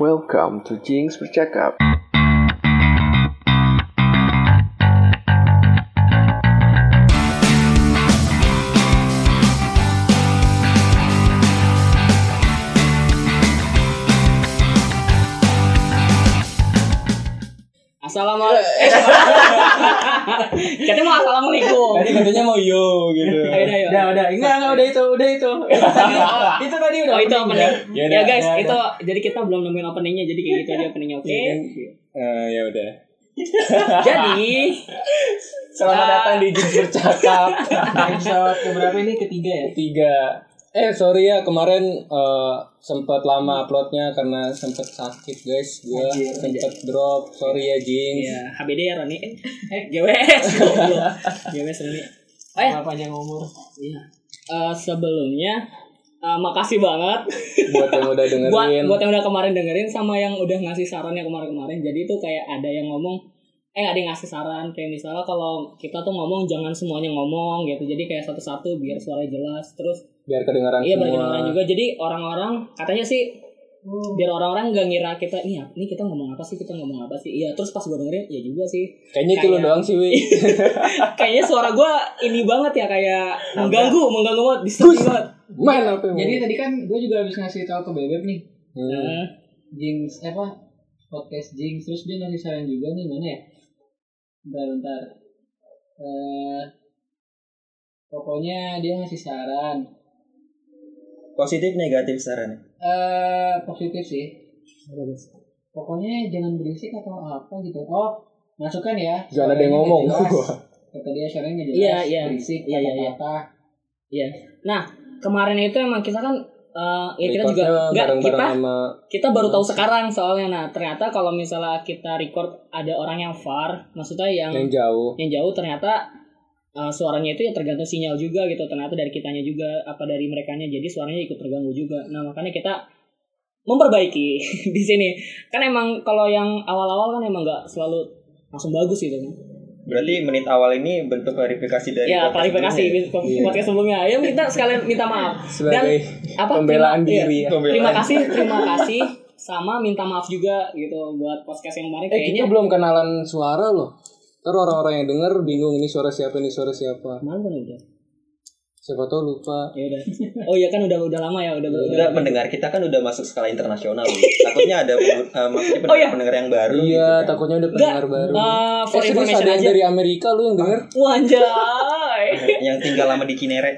Welcome to Jinx Bercakap. Assalamualaikum. Eh, Katanya mau assalamualaikum. Tadi katanya mau yo gitu. Ayo, ayo. Udah, udah. Enggak, enggak udah itu, udah itu. itu tadi udah. Oh itu opening. Ya Ya, udah, guys, udah, itu jadi kita belum nemuin openingnya, jadi kayak gitu aja openingnya oke. Iya kan? Eh, ya udah. Jadi Selamat Ah. datang di Jins Bercakap. episode keberapa ini ketiga ya? Tiga. Eh sorry ya kemarin eh, sempat lama uploadnya karena sempat sakit guys. Gua Anjir, sempat drop. Sorry ya Jins. ya HBD ya Roni. Eh, GWS. GWS Roni. Oh ya, panjang umur. iya. Eh, sebelumnya eh, makasih banget Buat yang udah dengerin. buat buat yang udah kemarin dengerin sama yang udah ngasih sarannya kemarin-kemarin. Jadi itu kayak ada yang ngomong eh ada yang ngasih saran kayak misalnya kalau kita tuh ngomong jangan semuanya ngomong gitu. Jadi kayak satu-satu biar suaranya jelas. Terus biar kedengaran Iya semua. berkenalan juga. Jadi orang-orang katanya sih biar orang-orang nggak ngira kita nih ini kita ngomong apa sih kita ngomong apa sih iya terus pas gue dengerin ya juga sih Kayaknya itu lo Kayak- doang sih, Wi. kayaknya suara gue ini banget ya kayak mengganggu mengganggu banget disturbing banget Main apa Jadi tadi kan gue juga habis ngasih tahu ke Bebek nih, Hmm. Nah, Jinx apa podcast Jinx terus dia ngasih saran juga nih mana ya? Bentar bentar. Eh pokoknya dia ngasih saran. Positif negatif sarannya Eh positif sih. Pokoknya jangan berisik atau apa gitu. Oh masukkan ya. Jangan ada yang ngomong. Kata dia suaranya nggak jelas. Iya, iya. Berisik. Iya, iya, iya. iya nah kemarin itu emang kita kan eh, ya kita juga Recordnya nggak bareng-bareng kita sama kita baru tahu sekarang soalnya nah ternyata kalau misalnya kita record ada orang yang far maksudnya yang yang jauh. yang jauh ternyata uh, suaranya itu ya tergantung sinyal juga gitu ternyata dari kitanya juga apa dari merekanya jadi suaranya ikut terganggu juga. Nah makanya kita memperbaiki di sini. Kan emang kalau yang awal-awal kan emang nggak selalu langsung bagus gitu kan. Berarti menit awal ini bentuk klarifikasi dari ya klarifikasi sebelumnya ke Iya. podcast sebelumnya. Ya kita sekalian minta maaf. Sebagai apa? pembelaan terima- diri iya, ya. Pembelaan. terima kasih terima kasih. Sama minta maaf juga gitu buat podcast yang kemarin Eh kayaknya. kita belum kenalan suara loh. Ntar orang-orang yang denger bingung ini suara siapa ini suara siapa. kan udah Siapa tahu lupa. ya udah oh iya kan udah udah lama ya udah udah Enggak, pendengar kita kan udah masuk skala internasional takutnya ada uh, maksudnya pendengar, Oh, iya. pendengar yang baru gitu Iya, kan. takutnya ada pendengar baru. uh, for eh, information ada yang aja dari Amerika lu yang denger? Wanjay. yang tinggal lama di Cinere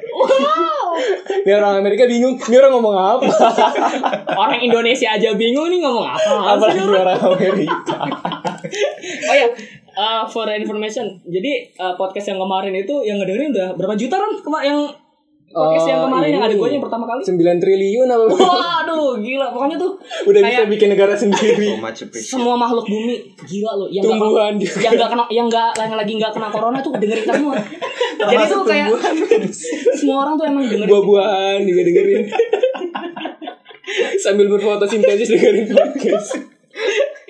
Ini orang Amerika bingung, ini orang ngomong apa? Orang Indonesia aja bingung nih ngomong apa. Apalagi orang Amerika. Oh ya, uh, for information. Jadi uh, podcast yang kemarin itu yang ngedengerin udah berapa juta kan? Kema yang podcast yang Oh, kemarin yang ada ini. gue yang pertama kali. 9 triliun apa? Waduh, gila. Pokoknya tuh Udah bisa kayak bikin negara sendiri. semua makhluk bumi gila loh yang Tumbuhan juga. yang nggak kena yang nggak yang lagi nggak kena corona tuh dengerin kita semua jadi tuh kayak semua orang tuh emang dengerin Buah-buahan juga dengerin. Sambil berfotosintesis dengerin podcast.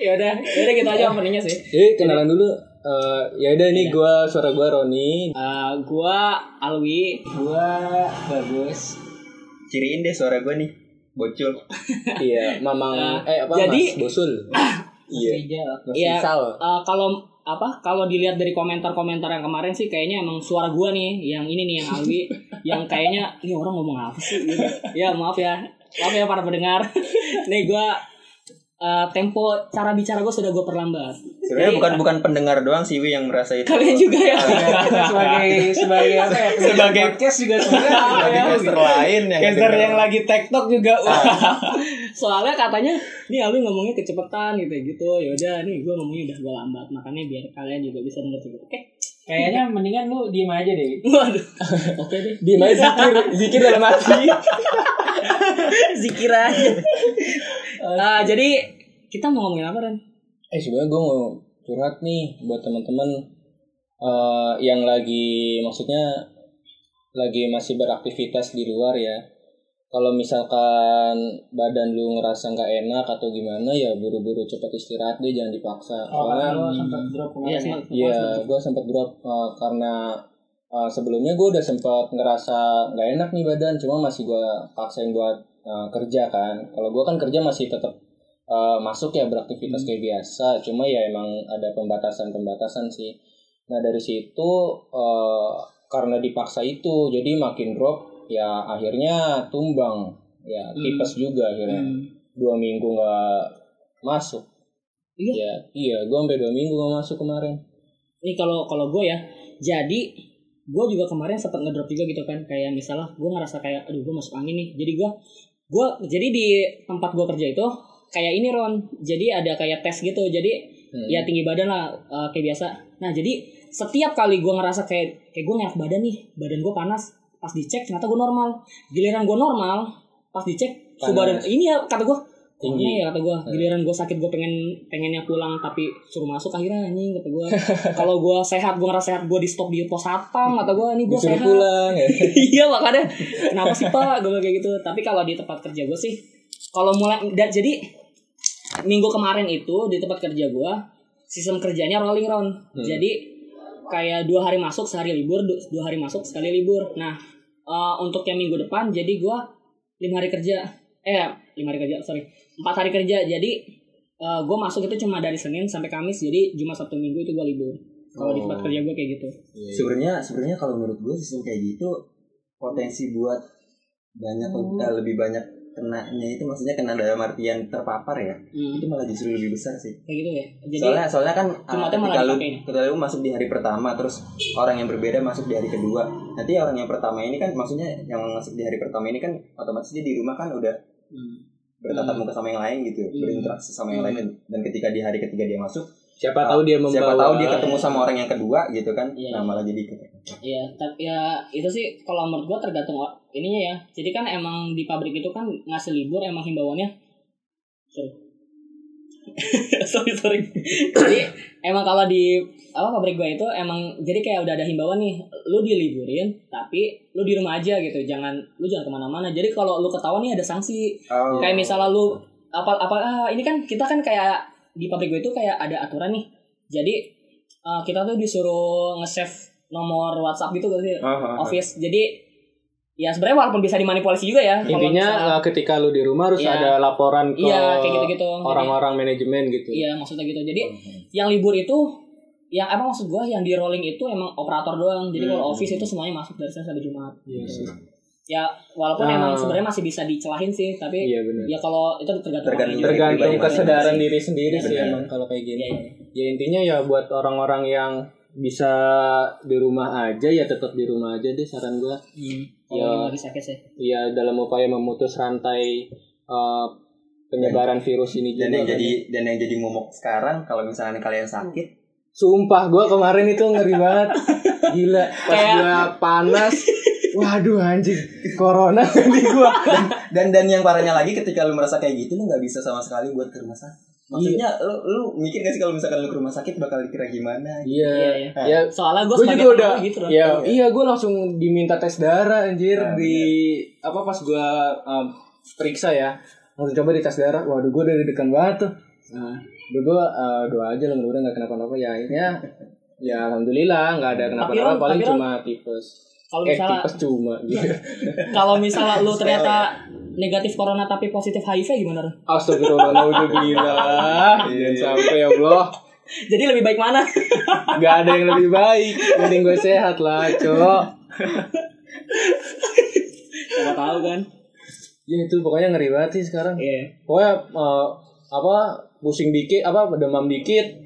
Ya udah ya udah gitu aja openingnya sih Jadi kenalan dulu. Eh, ya udah ini gua suara gua Roni. Uh, gua Alwi Gua bagus. ciriin deh suara gue nih bocil Iya, Mamang Nah, eh apa jadi- Mas Bosul. Iya. Iya. Uh, kalau apa kalau dilihat dari komentar-komentar yang kemarin sih kayaknya emang suara gua nih yang ini nih yang Alwi yang kayaknya ini orang ngomong apa sih gitu. ya maaf ya maaf ya para pendengar nih gua uh, tempo cara bicara gua sudah gua perlambat. Sebenarnya Jadi, bukan bukan pendengar doang sih Wi yang merasa itu. kalian juga ya? Sebagai sebagai apa ya? Sebagai- podcast juga sebenarnya. Sebagai ya? caster lain yang Caster yang lagi TikTok juga. Wah. soalnya katanya nih Alwi ngomongnya kecepatan gitu gitu. Ya udah nih gua ngomongnya udah gua lambat. Makanya biar kalian juga bisa denger juga oke? Kayaknya mendingan lu diem aja deh. waduh. Oke deh. Diem aja zikir, zikir dalam hati. zikir aja. Ah, jadi kita mau ngomongin apa Ren? Eh sebenarnya gue mau curhat nih buat teman-teman eh, yang lagi maksudnya lagi masih beraktivitas di luar ya. Kalau misalkan badan lu ngerasa nggak enak atau gimana ya buru-buru cepat istirahat deh jangan dipaksa. Oh, lu sempat drop Iya, ya? Iya, gue sempat drop uh, karena uh, sebelumnya gue udah sempat ngerasa nggak enak nih badan, cuma masih gue paksain buat uh, kerja kan. Kalau gue kan kerja masih tetap eh, masuk ya beraktivitas kayak biasa. Cuma ya emang ada pembatasan-pembatasan sih. Nah dari situ eh, karena dipaksa itu jadi makin drop ya akhirnya tumbang. Ya Hmm. tipes juga akhirnya. Hmm. dua minggu nggak masuk. Iya? ya iya gue sampai dua minggu nggak masuk kemarin. Ini kalau kalau gue ya, jadi gue juga kemarin sempat ngedrop juga gitu kan, kayak misalnya gue ngerasa kayak, aduh gue masuk angin nih, jadi gue gue jadi di tempat gue kerja itu kayak ini Ron, jadi ada kayak tes gitu, jadi Hmm. ya tinggi badan lah eh, kayak biasa. Nah jadi setiap kali gue ngerasa kayak kayak gue ngerak badan nih, badan gue panas, pas dicek ternyata gue normal, giliran gue normal, pas dicek suhu badan ini ya kata gue Tinggi. Ya kata gue giliran gue sakit gue pengen pengennya pulang tapi suruh masuk akhirnya anjing kata gue kalau gue sehat gue ngerasa sehat gue di stop di pos satpam kata gue ini gue sehat. pulang ya. Iya makanya. Kenapa sih pak? Gue kayak gitu. Tapi kalau di tempat kerja gue sih kalau mulai dan jadi minggu kemarin itu di tempat kerja gue sistem kerjanya rolling round. Hmm. jadi kayak dua hari masuk sehari libur du- dua hari masuk sekali libur. Nah eh, untuk yang minggu depan jadi gue lima hari kerja. Eh lima hari kerja sorry. Empat hari kerja. Jadi gue masuk itu cuma dari senin sampai kamis. Jadi jumat sabtu minggu itu gue libur. Kalau di tempat Oh. kerja gue kayak gitu. Sebenarnya sebenarnya kalau menurut gue sistem kayak gitu potensi buat banyak Hmm. eh, lebih banyak kenanya itu maksudnya kena dalam artian terpapar ya Hmm, itu malah justru lebih besar sih kayak gitu ya jadi soalnya soalnya kan uh, malah ketika lu dipakein. ketika lu masuk di hari pertama terus orang yang berbeda masuk di hari kedua nanti orang yang pertama ini kan maksudnya yang masuk di hari pertama ini kan otomatis dia di rumah kan udah hmm, bertatap Hmm. muka sama yang lain gitu Hmm. berinteraksi sama yang Hmm. lain dan- ketika di hari ketiga dia masuk siapa tahu dia membawa siapa tahu dia ketemu sama orang yang kedua gitu kan Iya. nah malah jadi Iya, tapi ya itu sih kalau menurut gua tergantung ininya ya. Jadi kan emang di pabrik itu kan ngasih libur emang himbauannya. Sorry. sorry sorry. jadi emang kalau di apa pabrik gua itu emang jadi kayak udah ada himbauan nih, lu diliburin tapi lu di rumah aja gitu, jangan lu jangan ke mana-mana. Jadi kalau lu ketahuan nih ada sanksi. oh. Kayak misalnya lu apa apa ah, ini kan kita kan kayak di pabrik gue itu kayak ada aturan nih. Jadi uh, kita tuh disuruh nge-save nomor WhatsApp gitu gak sih? Ah, ah. Office. Jadi ya sebenarnya walaupun bisa dimanipulasi juga ya. kalau intinya misalnya- eh, ketika lu di rumah harus Iya. ada laporan ke Iya, kayak gitu-gitu. Jadi- orang-orang manajemen gitu Iya maksudnya gitu. Jadi yang libur itu yang apa maksud gua yang di rolling itu emang operator doang. Jadi kalau Hmm. office itu semuanya masuk dari Senin sampai Jumat. Iya sih. Ya walaupun Nah. emang sebenarnya masih bisa dicelahin sih, tapi iya ya kalau itu tergantung Tergantung tergantung kesadaran diri sendiri sih Benar. emang kalau kayak gini Iya, iya. ya intinya ya buat orang-orang yang bisa di rumah aja ya tetap di rumah aja deh saran gua Hmm. Ya. Kalau lagi sakit sih. ya dalam upaya memutus rantai eh, penyebaran virus ini dan juga yang kan. jadi dan yang jadi momok sekarang kalau misalnya kalian sakit sumpah gua kemarin itu ngeri banget gila pas Kayak- gua panas waduh anjing corona di gua dan dan yang parahnya lagi ketika lu merasa kayak gitu lu nggak bisa sama sekali buat ke rumah sakit maksudnya lu lu mikir gak sih kalau misalkan lu ke rumah sakit bakal dikira gimana Iya, iya iya. ya Soalnya gue juga udah gitu loh. ya iya. gue langsung diminta tes darah anjir Nah, di apa pas gue um, periksa ya. Langsung coba di tes darah. Waduh gue udah deg-degan banget tuh. Nah. Udah gue uh, doa aja lah mudah-mudahan nggak kenapa-napa ya. Akhirnya ya alhamdulillah nggak ada kenapa-napa. paling cuma tipes. Kalau eh misalnya tipes cuma. Gitu kalau misalnya lu ternyata negatif corona tapi positif HIV gimana? Ron? Astagfirullahaladzim Jangan sampai ya Allah Jadi lebih baik mana? Gak ada yang lebih baik Mending gue sehat lah cok Gak tahu kan. Ya itu pokoknya ngeri banget sih sekarang Iya. pokoknya eh, apa pusing dikit apa demam dikit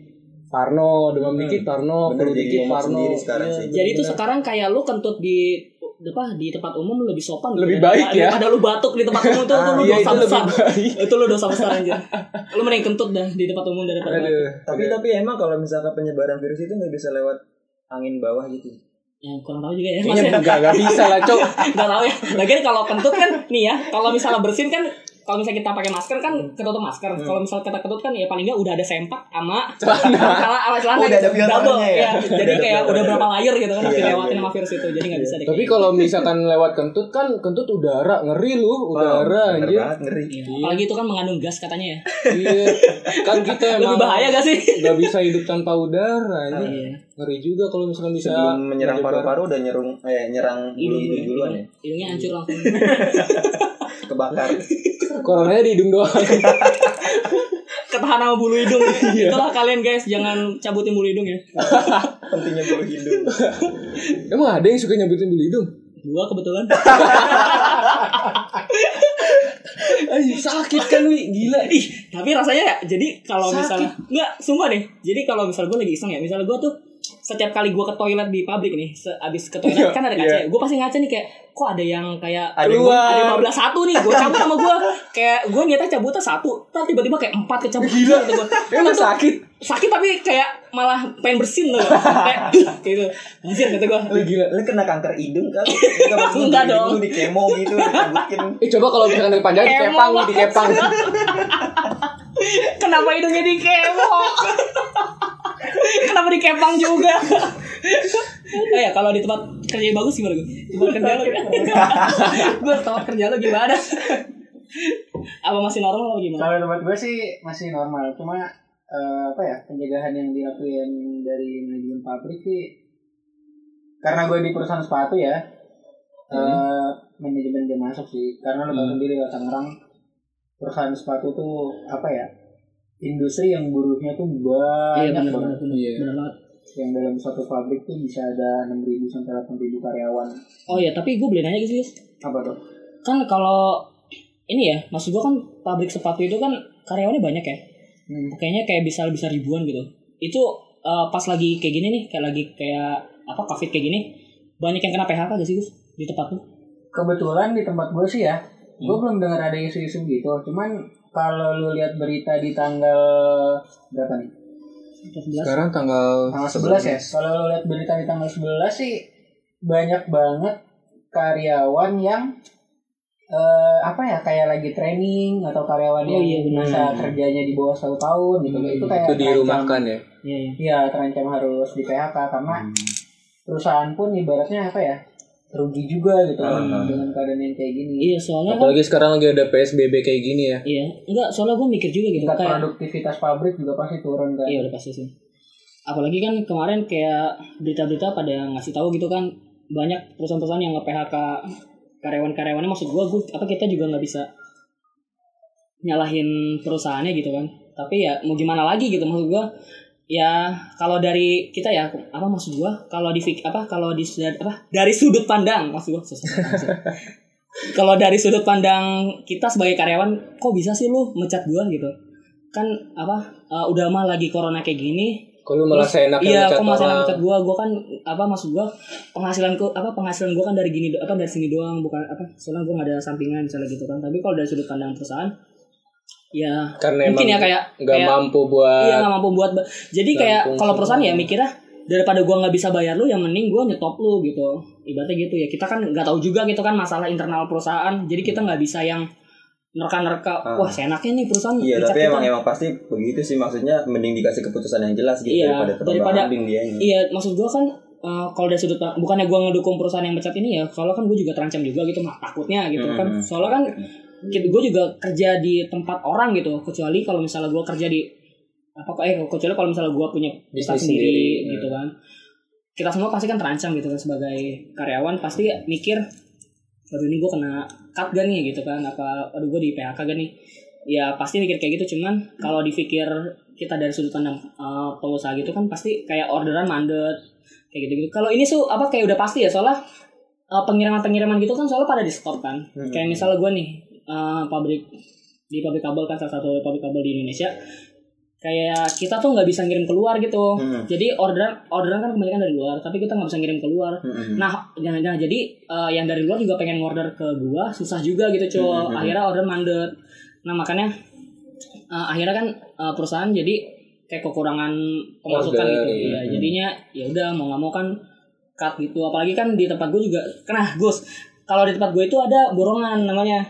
Parno demam dikit Parno flu jadi dikit Parno Iya, sih. Jadi itu sekarang kayak lu kentut di apa di tempat umum lebih sopan Lebih gitu baik ya. Ada lu batuk di tempat umum tuh, tuh lu Iya, dosa itu besar. itu lu dosa besar aja. Lu mending kentut dah di tempat umum daripada. Aduh. tapi tapi emang kalau misalkan penyebaran virus itu nggak bisa lewat angin bawah gitu Yang kurang tahu juga ya. Kayaknya ya. enggak, enggak bisa lah cok Gak tahu ya. Lagian kalau kentut kan nih ya, kalau misalnya bersin kan kalau misalnya kita pakai masker kan ketutup masker. Hmm. Kalau misalnya kita ketut kan ya paling nggak udah ada sempak sama celana sama celana udah ada gitu. filternya double ya? ya. Udah Jadi kayak udah berapa layer gitu kan Iya, udah iya, lewatin iya. sama virus itu. Jadi nggak bisa deh. Tapi kalau misalkan lewat kentut kan kentut udara ngeri lu udara anjir ngeri Iya. Apalagi itu kan mengandung gas katanya ya. Iya kan kita emang Lebih bahaya gak sih? nggak bisa hidup tanpa udara anjir Iya. ngeri juga kalau misalkan bisa sebelum menyerang paru-paru udah nyerung eh nyerang hidung duluan ya Hidungnya hancur langsung. kebakar coronanya di hidung doang tahan sama bulu hidung. Itulah kalian guys, jangan cabutin bulu hidung ya. Pentingnya bulu hidung. Emang ada yang suka nyabutin bulu hidung? Gua kebetulan. Ay, sakit kan wi, gila. Ih, tapi rasanya ya. Jadi kalau misalnya enggak, sumpah deh. Jadi kalau misalnya gue lagi iseng ya, misalnya gue tuh setiap kali gue ke toilet di pabrik nih, se- abis ke toilet kan ada kaca, ya. gue pasti ngaca nih kayak, kok ada yang kayak Ada yang keluar, ada keluar. 15 satu nih, gue cabut sama gue, kayak gue niatnya cabutnya satu, tapi tiba-tiba kayak empat kecabut gila gitu gue. Emang sakit? sakit tapi kayak malah pengen bersin loh, kayak gitu, anjir kata gue. Lu gila, lu kena kanker hidung kan? Enggak dong. Lu di kemo gitu, dicabutin. Eh coba kalau misalkan kepanjangan dikepang, Emang. dikepang. Kenapa hidungnya dikemo? Kenapa dikepang juga? oh ya kalau di tempat kerja yang bagus gimana gue? Tempat kerja lo Gue tempat kerja lo gimana? Apa masih normal atau gimana? Kalau tempat gue sih masih normal, cuma eh, apa ya pencegahan yang dilakuin dari manajemen pabrik sih karena gue di perusahaan sepatu ya eh, manajemen dia masuk sih karena lo tau sendiri lah Tangerang perusahaan sepatu tuh apa ya industri yang buruhnya tuh Iya banyak benar banget benar benar. Iya. Benar banget. yang dalam satu pabrik tuh bisa ada 6.000 sampai 8.000 karyawan Oh ya tapi gue boleh nanya gitu guys. apa tuh Kan kalau ini ya, maksud gue kan pabrik sepatu itu kan karyawannya banyak ya. Hmm. Kayaknya kayak bisa bisa ribuan gitu. Itu eh, pas lagi kayak gini nih, kayak lagi kayak apa covid kayak gini, banyak yang kena PHK gak sih Gus di tempat lu? kebetulan di tempat gue sih ya gue belum dengar ada isu-isu gitu cuman kalau lu lihat berita di tanggal berapa nih? 14? Sekarang tanggal tanggal 11 ya? Kalau lu lihat berita di tanggal 11 sih banyak banget karyawan yang eh, apa ya kayak lagi training atau karyawan Oh, yang iya, masa kerjanya di bawah satu tahun gitu. Itu kayak itu terancam- dirumahkan ya. Iya, iya. Iya terancam harus di PHK karena perusahaan pun ibaratnya apa ya rugi juga gitu Hmm. dengan keadaan yang kayak gini Iya, soalnya kan Apalagi sekarang lagi ada PSBB kayak gini ya. Iya, enggak, soalnya gue mikir juga gitu tingkat kayak produktivitas pabrik juga pasti turun kan Iya udah pasti sih. Apalagi kan kemarin kayak berita-berita pada ngasih tahu gitu kan banyak perusahaan-perusahaan yang nge-PHK karyawan-karyawannya maksud gua gua apa kita juga nggak bisa nyalahin perusahaannya gitu kan. Tapi ya mau gimana lagi gitu maksud gua ya kalau dari kita ya apa maksud gua? Kalau di apa kalau di apa dari sudut pandang maksud gua kalau dari sudut pandang kita sebagai karyawan kok bisa sih lu mecat gua gitu? Kan apa uh, udah mah lagi corona kayak gini Kalau malah saya enak iya kok masih orang. ngecat gua? Gua kan apa maksud gua penghasilanku apa penghasilan gua kan dari gini apa dari sini doang bukan apa soalnya gua nggak ada sampingan misalnya gitu kan. Tapi kalau dari sudut pandang perusahaan ya Karena mungkin emang ya kayak nggak kayak mampu buat iya nggak mampu buat jadi kayak kalau perusahaan ya mikirnya daripada gua nggak bisa bayar lu yang mending gua nyetop lu gitu ibaratnya gitu ya kita kan nggak tahu juga gitu kan masalah internal perusahaan jadi kita nggak bisa yang nerka-nerka Ah. wah seenaknya nih perusahaan Iya, tapi kita. emang emang pasti begitu sih maksudnya mending dikasih keputusan yang jelas gitu Iya, daripada daripada- dia ini. Iya, maksud gua kan eh, kalau dari sudut bukannya gua ngedukung perusahaan yang mecat ini ya, kalau kan gue juga terancam juga gitu mah takutnya gitu kan. Hmm. Soalnya kan gue juga kerja di tempat orang gitu, kecuali kalau misalnya gua kerja di apa eh kecuali kalau misalnya gua punya Bisnis sendiri, sendiri, gitu kan. Kita semua pasti kan terancam gitu kan sebagai karyawan pasti mikir aduh ini gue kena cut gak nih? gitu kan. Apa aduh gue di PHK gak nih? Ya pasti mikir kayak gitu cuman kalau dipikir kita dari sudut pandang uh, pengusaha gitu kan pasti kayak orderan mandet kayak gitu gitu kalau ini tuh apa kayak udah pasti ya soalnya uh, pengiriman pengiriman gitu kan soalnya pada di stop kan. Hmm. kayak misalnya gue nih uh, pabrik di pabrik kabel kan salah satu pabrik kabel di Indonesia kayak kita tuh nggak bisa ngirim keluar gitu Hmm. jadi orderan orderan kan kebanyakan dari luar tapi kita nggak bisa ngirim keluar Hmm. Nah, jangan-jangan jadi eh, yang dari luar juga pengen order ke gua susah juga gitu, cuy. Hmm, Akhirnya order mandet. Nah, makanya eh, akhirnya kan eh, perusahaan jadi kayak kekurangan pemasukan Order, gitu. iya. Iya, jadinya ya udah mau nggak mau kan cut gitu. Apalagi kan di tempat gua juga kena Gus. Kalau di tempat gue itu ada borongan namanya.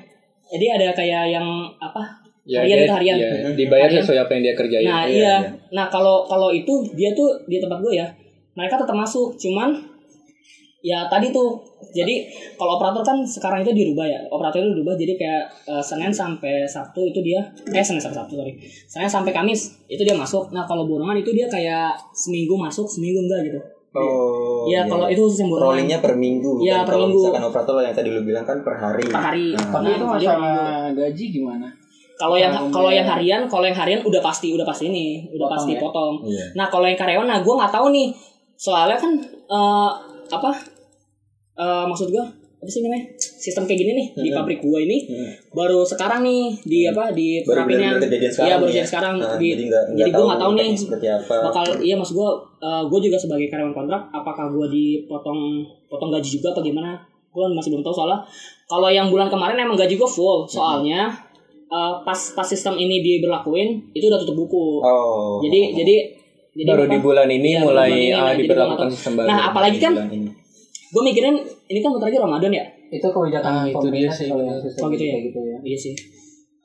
Jadi ada kayak yang apa? ya, Harian dia- itu harian. iya, dibayar Harian. sesuai apa yang dia kerjain. Nah, iya, iya. iya. Nah, kalau kalau itu dia tuh di tempat gue ya, mereka tetap masuk, cuman ya tadi tuh. Jadi kalau operator kan sekarang itu dirubah ya. Operator itu dirubah jadi kayak eh, Senin sampai Sabtu itu dia eh Senin sampai Sabtu sorry. Senin sampai Kamis itu dia masuk. Nah, kalau borongan itu dia kayak seminggu masuk, seminggu enggak gitu. Oh. Iya, kalau itu khusus yang borongan. rollingnya per minggu. Iya, per kalau minggu. misalkan operator yang tadi lu bilang kan per hari. per hari. Nah, tapi Nah, itu masalah gaji gimana kalau yang Kalau kalau yang- harian kalau yang harian udah pasti udah pasti ini udah Potong pasti ya? potong Iya. nah kalau yang karyawan nah gue nggak tahu nih soalnya kan eh, apa eh, maksud gue apa sih namanya sistem kayak gini nih di Hmm. pabrik gue ini Hmm. baru sekarang nih di apa di Baru terapinya iya baru ya. jadi sekarang Nah, di jadi nggak jadi gue nggak tahu nih seperti apa. bakal iya maksud gue gue juga sebagai karyawan kontrak apakah gue dipotong potong gaji juga apa gimana gue masih belum tahu soalnya kalau yang bulan kemarin emang gaji gue full soalnya eh, pas pas sistem ini diberlakuin itu udah tutup buku Oh. jadi jadi jadi baru apa? di bulan ini Iya, mulai bulan ini, jadi diberlakukan gua sistem baru. Nah, apalagi kan. Gue mikirin ini kan bentar lagi Ramadan ya itu kebijakan Ah, itu dia sih, kalau yang Oh, gitu ya? gitu ya iya sih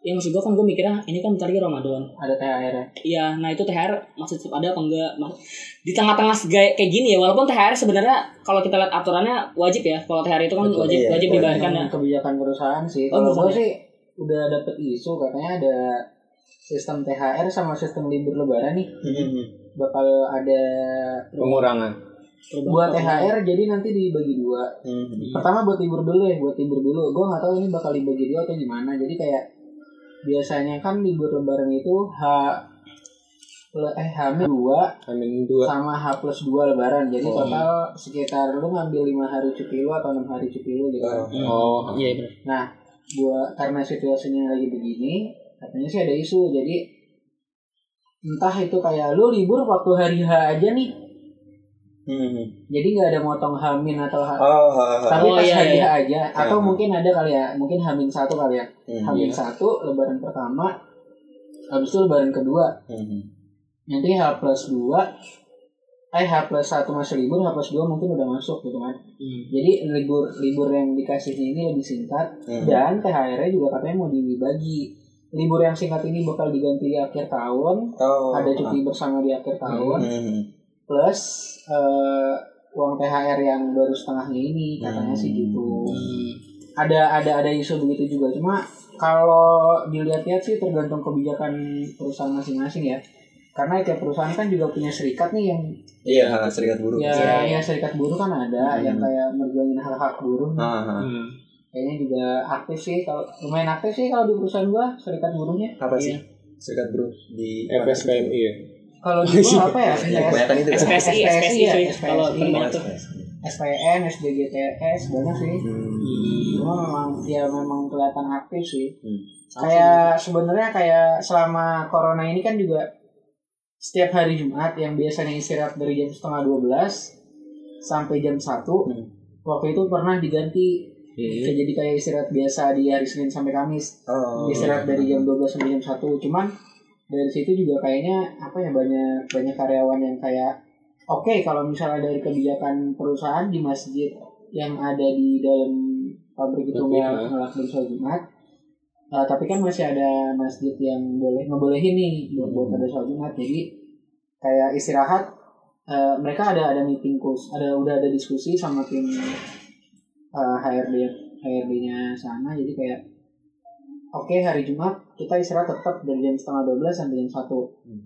ya maksud gue kan gue mikirnya ini kan bentar lagi Ramadan ada THR ya Iya, nah itu THR masih tetap ada apa enggak? Mas- Di tengah-tengah kayak kayak gini ya, walaupun THR sebenarnya kalau kita lihat aturannya wajib ya. Kalau THR itu kan Betul, wajib iya. wajib dibayarkan ya. kebijakan perusahaan sih Oh, kalau gue sih udah dapet isu katanya ada sistem THR sama sistem libur lebaran nih Hmm. bakal ada pengurangan. Buat THR jadi nanti dibagi dua Hmm. pertama buat libur dulu ya buat libur dulu gue nggak tahu ini bakal dibagi dua atau gimana jadi kayak biasanya kan libur lebaran itu h eh hamil dua dua. sama H plus dua lebaran jadi Oh. total sekitar lu ngambil lima hari cuti lu atau enam hari cuti lu gitu kan. Oh, Iya benar. nah buat karena situasinya lagi begini katanya sih ada isu jadi entah itu kayak lu libur waktu hari H aja nih Hmm. jadi nggak ada motong hamin atau Oh, ha, ha. tapi Oh, pas iya, hari iya. Aja atau Hmm. mungkin ada kali ya mungkin hamin satu kali ya Hmm. hamin satu lebaran pertama habis itu lebaran kedua Hmm. nanti H plus dua eh H plus satu masih libur H plus dua mungkin udah masuk gitu kan Hmm. jadi libur libur yang dikasihnya ini lebih singkat Hmm. dan THR-nya juga katanya mau dibagi libur yang singkat ini bakal diganti di akhir tahun Oh. ada cuti bersama di akhir tahun Hmm. Plus eh, uang THR yang baru setengahnya ini katanya sih gitu Hmm. ada ada ada isu begitu juga cuma kalau dilihat-lihat sih tergantung kebijakan perusahaan masing-masing ya karena tiap perusahaan kan juga punya serikat nih yang Iya, serikat buruh. ya Iya. ya serikat buruh kan ada Hmm. yang kayak merjuangin hak-hak buruh. Hmm. kayaknya juga aktif sih kalau lumayan aktif sih kalau di perusahaan gua serikat buruhnya Apa sih? Iya. Serikat buruh di FSPMI ya. Kalau di gua apa ya Ya, kebanyakan itu. SPSI, SPSI SPSI ya, cuy. Kalau terbanyak tuh. SPM SDGTS banyak sih Hmm. cuma memang ya memang kelihatan aktif sih Hmm. kayak sebenarnya kayak selama corona ini kan juga setiap hari Jumat yang biasanya istirahat dari jam setengah 12 sampai jam 1 Hmm. waktu itu pernah diganti Kayak jadi kayak istirahat biasa di hari Senin sampai Kamis Oh. istirahat dari jam 12 sampai jam 1 cuman dari situ juga kayaknya apa ya banyak banyak karyawan yang kayak oke kalau misalnya dari kebijakan perusahaan di masjid yang ada di dalam pabrik itu nggak ya. ngelakuin sholat Jumat Uh, tapi kan masih ada masjid yang boleh ngebolehin nih buat buat ada sholat Jumat. Jadi kayak istirahat uh, mereka ada ada meeting kurs ada udah ada diskusi sama tim uh, HRD HRD-nya sana. Jadi kayak oke hari Jumat kita istirahat tetap dari jam setengah 12 sampai jam 1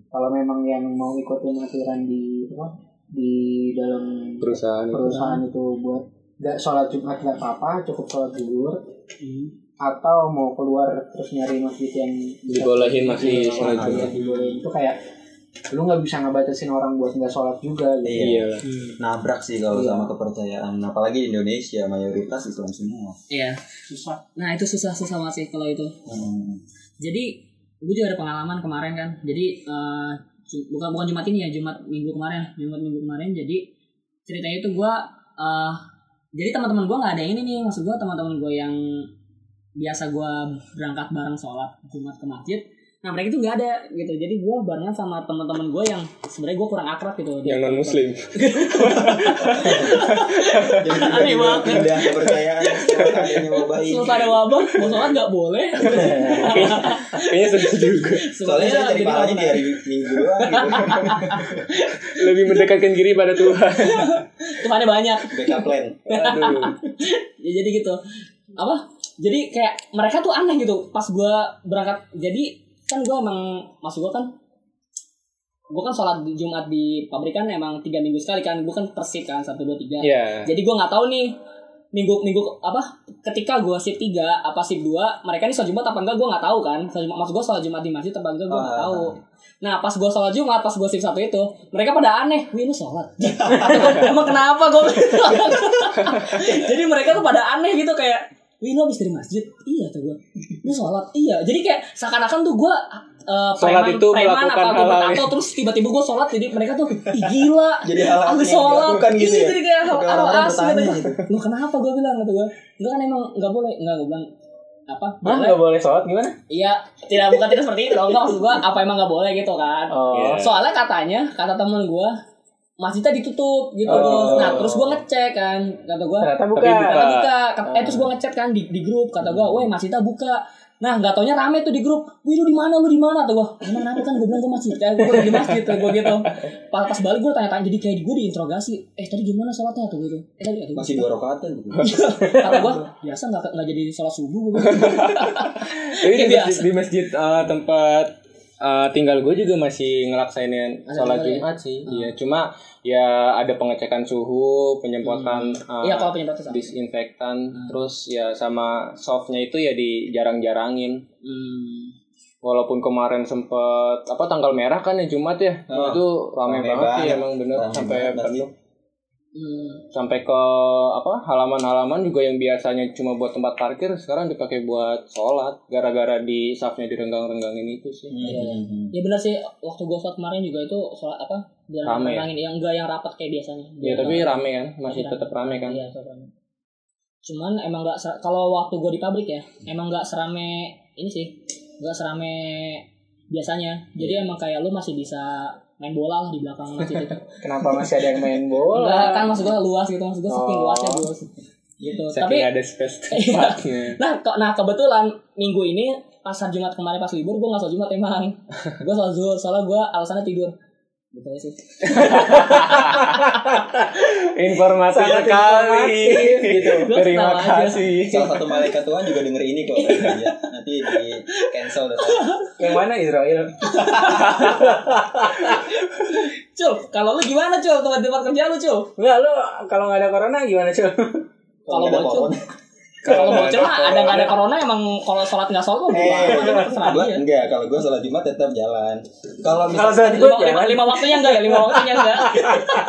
kalau memang yang mau ikutin aturan di apa di dalam Perusahaan itu. perusahaan itu buat nggak sholat Jumat nggak apa-apa cukup sholat zuhur Hmm. atau mau keluar terus nyari masjid yang Dibolehin masih sholat sholat Jumat. dibolehin itu kayak lu nggak bisa ngebatasin orang buat nggak sholat juga gitu. Iya. Iya. Hmm. Nabrak sih kalau Iya. sama kepercayaan. Apalagi di Indonesia mayoritas Islam semua. Iya. susah Nah itu susah susah banget sih kalau itu. Hmm. Jadi gue juga ada pengalaman kemarin kan. Jadi eh, ju- bukan bukan Jumat ini ya, Jumat minggu kemarin, Jumat minggu kemarin. Jadi ceritanya itu gue eh jadi teman-teman gue nggak ada yang ini nih, maksud gue teman-teman gue yang biasa gue berangkat bareng sholat Jumat ke masjid. Nah mereka itu nggak ada gitu. Jadi gue barengan sama teman-teman gue yang sebenarnya gue kurang akrab gitu. Yang non muslim. Jadi Aneh banget. Pindah kepercayaan setelah adanya wabah ini. Selesai ada wabah, mau sholat nggak boleh. Kayaknya sedih juga. Soalnya saya jadi pahalanya di hari Minggu doang gitu. Lebih mendekatkan diri pada Tuhan. Tuhannya banyak. Backup plan. Aduh. ya jadi gitu apa jadi kayak mereka tuh aneh gitu pas gua berangkat jadi kan gua emang masuk gua kan gua kan sholat di Jumat di pabrik kan emang tiga minggu sekali kan gua kan persik kan satu dua tiga Iya. jadi gua nggak tahu nih minggu minggu apa ketika gue sip 3 apa sip 2 mereka ini sholat jumat apa enggak gue nggak tahu kan Sholat Jumat- maksud gue sholat jumat di masjid apa enggak gue nggak Ah. tahu nah pas gue sholat jumat pas gue sip satu itu mereka pada aneh wih lu sholat emang kenapa gue jadi mereka tuh pada aneh gitu kayak Wih lu habis dari masjid? Iya tuh gue Lu sholat? Iya Jadi kayak seakan-akan tuh gue uh, Sholat preman, itu preman melakukan apa gue hal-hal bertato Terus tiba-tiba gue sholat Jadi mereka tuh Ih gila Jadi hal-hal Habis yang sholat gitu Iya, ya? Jadi kayak hal, hal asli gitu. gue Lu kenapa gue bilang kata gue Lu kan emang gak boleh Enggak gue bilang apa Hah, nggak boleh sholat gimana? Iya, tidak bukan tidak seperti itu dong. Enggak maksud gua apa emang nggak boleh gitu kan. Oh. Soalnya katanya kata temen masjidnya ditutup gitu Oh. Nah, terus gua ngecek kan kata gua. Ternyata buka. Tapi buka. Kata buka, Kata- eh Oh. terus gua ngechat kan di, di grup kata gua, "Woi, masjidnya buka." Nah, nggak taunya rame tuh di grup. Wih, lu di mana? Lu di mana? Tuh gua. Emang kenapa kan gua bilang gua masjid. Kayak gua di masjid tuh gua gitu. Pas, pas balik gua tanya-tanya jadi kayak gua diinterogasi. Eh, tadi gimana sholatnya tuh gitu. Eh, tadi Masih dua rakaat gitu. kata gua biasa nggak nggak jadi sholat subuh gua. Tapi di di masjid eh, tempat eh, tinggal gue juga masih ngelaksainin Ada sholat ya? Jumat sih. Iya, cuma ya ada pengecekan suhu, penyemprotan Iya, kalau penyemprotan sama. disinfektan, terus ya sama softnya itu ya di jarang-jarangin. Hmm. Walaupun kemarin sempet apa tanggal merah kan ya Jumat ya, Oh, itu rame, rame banget sih banget. emang bener Rame sampai penuh. Hmm. sampai ke apa halaman-halaman juga yang biasanya cuma buat tempat parkir sekarang dipakai buat sholat gara-gara di safnya direnggang-renggangin itu sih Hmm. Ya benar sih waktu gue sholat kemarin juga itu sholat apa? Rame ya? yang enggak yang rapat kayak biasanya. ya tapi rame kan masih Tapi tetap rame kan Iya, tetap rame. Cuman emang nggak ser- kalau waktu gue di pabrik ya, emang nggak serame ini sih, nggak serame biasanya. Jadi emang kayak lu masih bisa main bola lah di belakang masjid itu. Kenapa masih ada yang main bola? Enggak kan maksud gue luas gitu, maksud gue saking Oh. luasnya bos. Gitu. saking Tapi ada space tempatnya Nah, ke- nah kebetulan minggu ini pas hari Jumat kemarin pas libur gue nggak sholat Jumat emang. gue sholat zuhur soalnya gue alasannya tidur. Gitu aja sih. informasi Sangat sekali gitu. Terima kasih Salah satu malaikat Tuhan juga denger ini kok. Ya. Nanti di cancel deh. Yang mana Israel? Cul, kalau lu gimana Cul? Tempat tempat kerja lu Cul? Enggak, lu kalau nggak ada corona gimana, Cul? Kalau ada corona. Kalau bocil mah ada nggak ada corona emang kalau sholat nggak sholat Eh, terserah gua dia. enggak, kalau gue sholat Jumat tetap jalan. Kalau Kalau sholat Lima, Jumat lima, jalan. lima waktunya enggak ya? Lima waktunya enggak?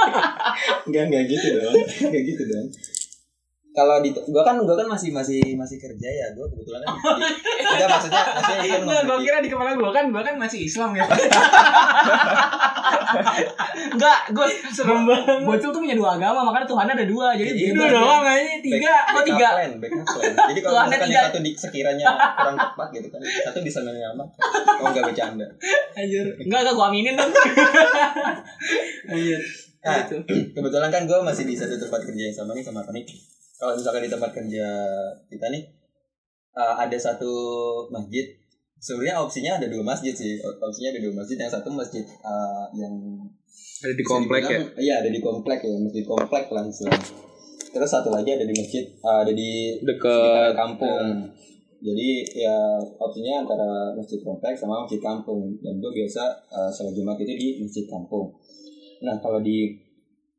enggak enggak gitu dong. Enggak gitu dong. Kalau di gua kan gua kan masih masih masih kerja ya. Gua kebetulan kan enggak maksudnya maksudnya ini kan Enggak, gua kira di kepala gua kan gua kan masih Islam ya. Enggak, gue serem banget. Bocil tuh punya dua agama, makanya Tuhannya ada dua, jadi Iya, bebas. Itu doang aja tiga. Back- Oh, tiga. plan. Jadi kalau misalkan yang satu di, sekiranya kurang tepat gitu kan, satu bisa menyelamatkan. Oh enggak bercanda. Anjir. Enggak, enggak gua aminin dong. Anjir. Nah, Gitu. kebetulan kan gue masih di satu tempat kerja yang sama nih sama Tony. Kalau misalkan di tempat kerja kita nih uh, ada satu masjid. Sebenarnya opsinya ada dua masjid sih. Opsinya ada dua masjid. Yang satu masjid uh, yang ada di komplek ya dibilang- Iya ada di komplek ya, masjid komplek langsung. Terus satu lagi ada di masjid, uh, ada di deket kampung. Jadi ya opsinya antara masjid komplek sama masjid kampung. Dan gue biasa uh, sholat Jumat itu di masjid kampung. Nah kalau di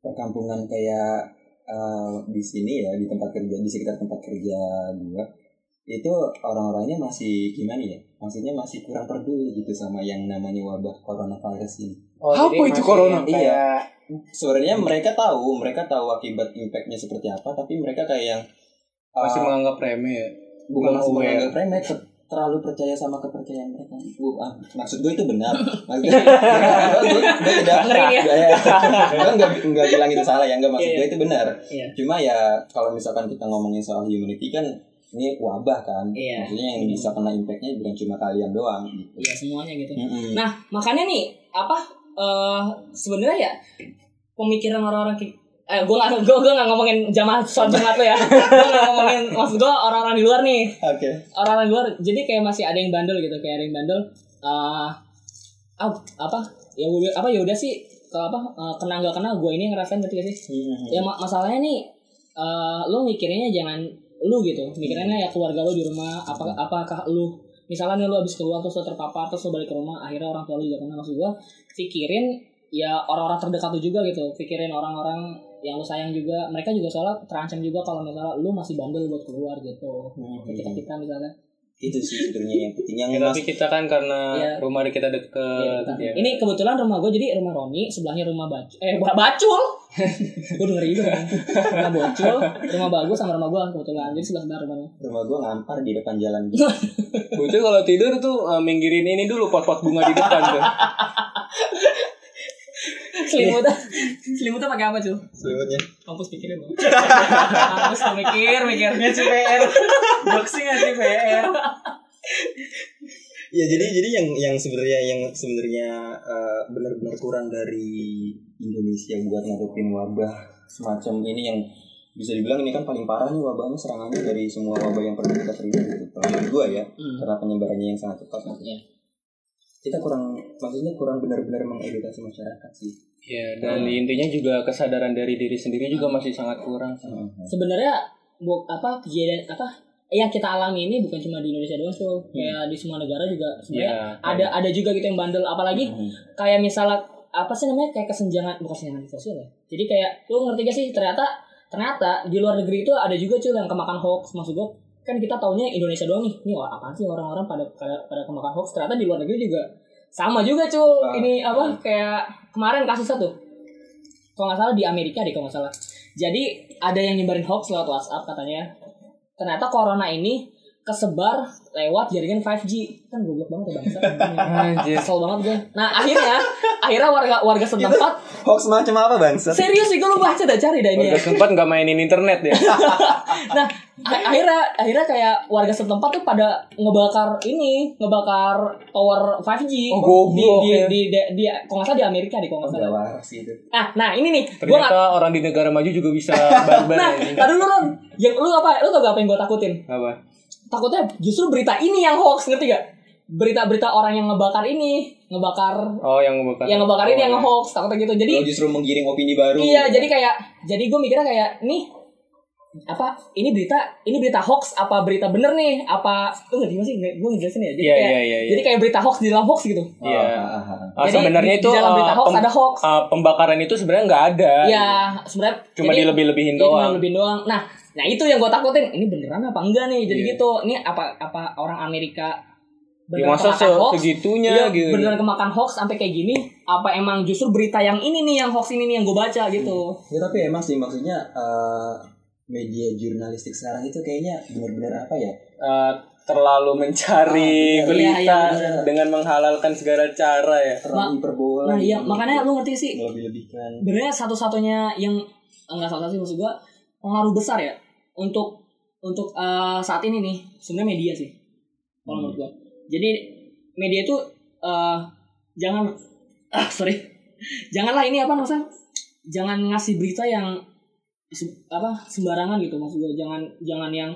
perkampungan kayak uh, di sini ya di tempat kerja di sekitar tempat kerja gue itu orang-orangnya masih gimana ya? Maksudnya masih kurang peduli gitu sama yang namanya wabah coronavirus ini. Oh, Apa itu corona? yang Kayak Sebenarnya mereka tahu, mereka tahu akibat impactnya seperti apa, tapi mereka kayak yang uh, masih menganggap remeh ya bukan masih aware. menganggap remeh terlalu percaya sama kepercayaan mereka ah, maksud gue itu benar maksud gue, gue, tidak Ngeri ya? Gak, gue nggak nggak bilang itu salah ya nggak maksud Iya, gue itu benar Iya. cuma ya kalau misalkan kita ngomongin soal humanity kan ini wabah kan Iya. maksudnya yang bisa kena impactnya bukan cuma kalian doang Iya, semuanya gitu. Mm-mm. Nah, makanya nih apa eh sebenarnya ya pemikiran orang-orang eh gue gak, gue, gue gak ngomongin jamaah sholat jumat lo ya. Gue gak ngomongin maksud gue orang-orang di luar nih. Oke. Orang-orang di luar jadi kayak masih ada yang bandel gitu kayak ada yang bandel eh ah, apa? Ya udah apa ya udah sih kalau apa eh, kena nggak kena gue ini ngerasain berarti gak sih? Mm-mm. ya ma- masalahnya nih eh lu mikirinnya jangan lu gitu. Mikirinnya ya keluarga lu di rumah apa apakah lu misalnya nih lu habis keluar terus lu terpapar terus lu balik ke rumah akhirnya orang tua lu juga kena. Maksud gua pikirin ya orang-orang terdekat lu juga gitu. Pikirin orang-orang yang lu sayang juga mereka juga soalnya terancam juga kalau misalnya lu masih bandel buat keluar gitu Hmm. ketika kita misalnya itu sih sebenarnya yang penting yang Ya, mas tapi kita kan karena Iya. rumah di kita deket Iya, bentar. ya. Ini kebetulan rumah gue jadi rumah Roni, sebelahnya rumah Bacul. Eh, ba- Bacul. gue denger juga kan. Rumah Bocul, rumah bagus sama rumah gue kebetulan. Jadi sebelah sebelah rumahnya. rumah gua ngampar di depan jalan Bocil kalau tidur tuh eh, minggirin ini dulu pot-pot bunga di depan tuh. Selimutnya, selimutnya pakai apa cul? selimutnya Kampus pikirin loh. Kampus mikir, mikir. Ngasih PR. Boxing ngasih PR. ya jadi jadi yang yang sebenarnya yang sebenarnya eh, benar-benar kurang dari Indonesia buat ngadepin wabah semacam ini yang bisa dibilang ini kan paling parah nih wabahnya serangannya dari semua wabah yang pernah kita terima gitu kalau gua ya Hmm. karena penyebarannya yang sangat cepat nanti Iya. kita kurang maksudnya kurang benar-benar mengedukasi masyarakat sih Ya, dan intinya juga kesadaran dari diri sendiri juga masih sangat kurang. Sebenarnya bu, apa kejadian apa yang kita alami ini bukan cuma di Indonesia doang tuh, kayak di semua negara juga sebenarnya Ya, ada ada juga gitu yang bandel. Apalagi Hmm. kayak misalnya apa sih namanya kayak kesenjangan bukan kesenjangan sosial ya jadi kayak lu ngerti gak sih ternyata ternyata di luar negeri itu ada juga cuy yang kemakan hoax. Maksud gue kan kita taunya Indonesia doang nih. Ini apaan sih orang-orang pada pada, pada kemakan hoax? Ternyata di luar negeri juga sama juga cuy Ah. ini apa kayak kemarin kasusnya tuh kalau nggak salah di Amerika deh kalau nggak salah. Jadi ada yang nyebarin hoax lewat WhatsApp katanya. Ternyata corona ini kesebar lewat jaringan 5G kan goblok banget ya bangsa Anjir. kesel banget gue nah akhirnya akhirnya warga warga setempat hoax macam apa bangsa serius sih gue lu baca dah cari dah ini Warga ya. setempat nggak mainin internet ya. nah akhirnya akhirnya kayak warga setempat tuh pada ngebakar ini ngebakar tower 5G Oh, goblok, di, di, ya. di, di, di, kalau nggak salah di Amerika deh kalau nggak salah waras sih itu nah nah ini nih Ternyata orang di negara maju juga bisa barbar nah ya. tadi dulu Ron yang lu apa lu tau gak apa yang gue takutin Apa? Takutnya justru berita ini yang hoax ngerti gak berita-berita orang yang ngebakar ini ngebakar Oh, yang ngebakar. yang ngebakar ini Oh, yang ya. nge-hoax takutnya gitu jadi Lo justru menggiring opini baru iya jadi kayak jadi gue mikirnya kayak nih apa ini berita ini berita hoax apa berita bener nih apa lu ngerti gak sih gue ngejelasin ya jadi Iya, kayak iya, iya, iya. jadi kayak berita hoax di dalam hoax gitu Iya. Ah, ah, ah. Ah, Jadi sebenarnya di- itu di dalam berita ah, hoax pem- ada hoax. ah, pembakaran itu sebenarnya nggak ada. ya sebenarnya Cuma jadi- dilebih-lebihin Iya, cuma doang. lebih doang. Nah, nah itu yang gue takutin. Ini beneran apa enggak nih? Jadi Iya. gitu. Ini apa apa orang Amerika Ya, masa se kemakan hoax? segitunya Iya, gitu. beneran kemakan hoax sampai kayak gini? Apa emang justru berita yang ini nih yang hoax ini nih yang gue baca gitu? Ya tapi emang sih maksudnya eh, media jurnalistik sekarang itu kayaknya benar-benar apa ya? Eh, terlalu mencari bener. berita Iya, iya, dengan menghalalkan segala cara ya. Terlalu hiperbola. Nah, iya gitu. makanya lu ngerti sih. melebih-lebihkan. Sebenarnya satu-satunya yang enggak satu sih maksud gue pengaruh besar ya untuk untuk eh, saat ini nih sebenarnya media sih kalau menurut gue. Jadi media itu eh, jangan ah sorry janganlah ini apa maksudnya jangan ngasih berita yang apa sembarangan gitu maksud gue jangan jangan yang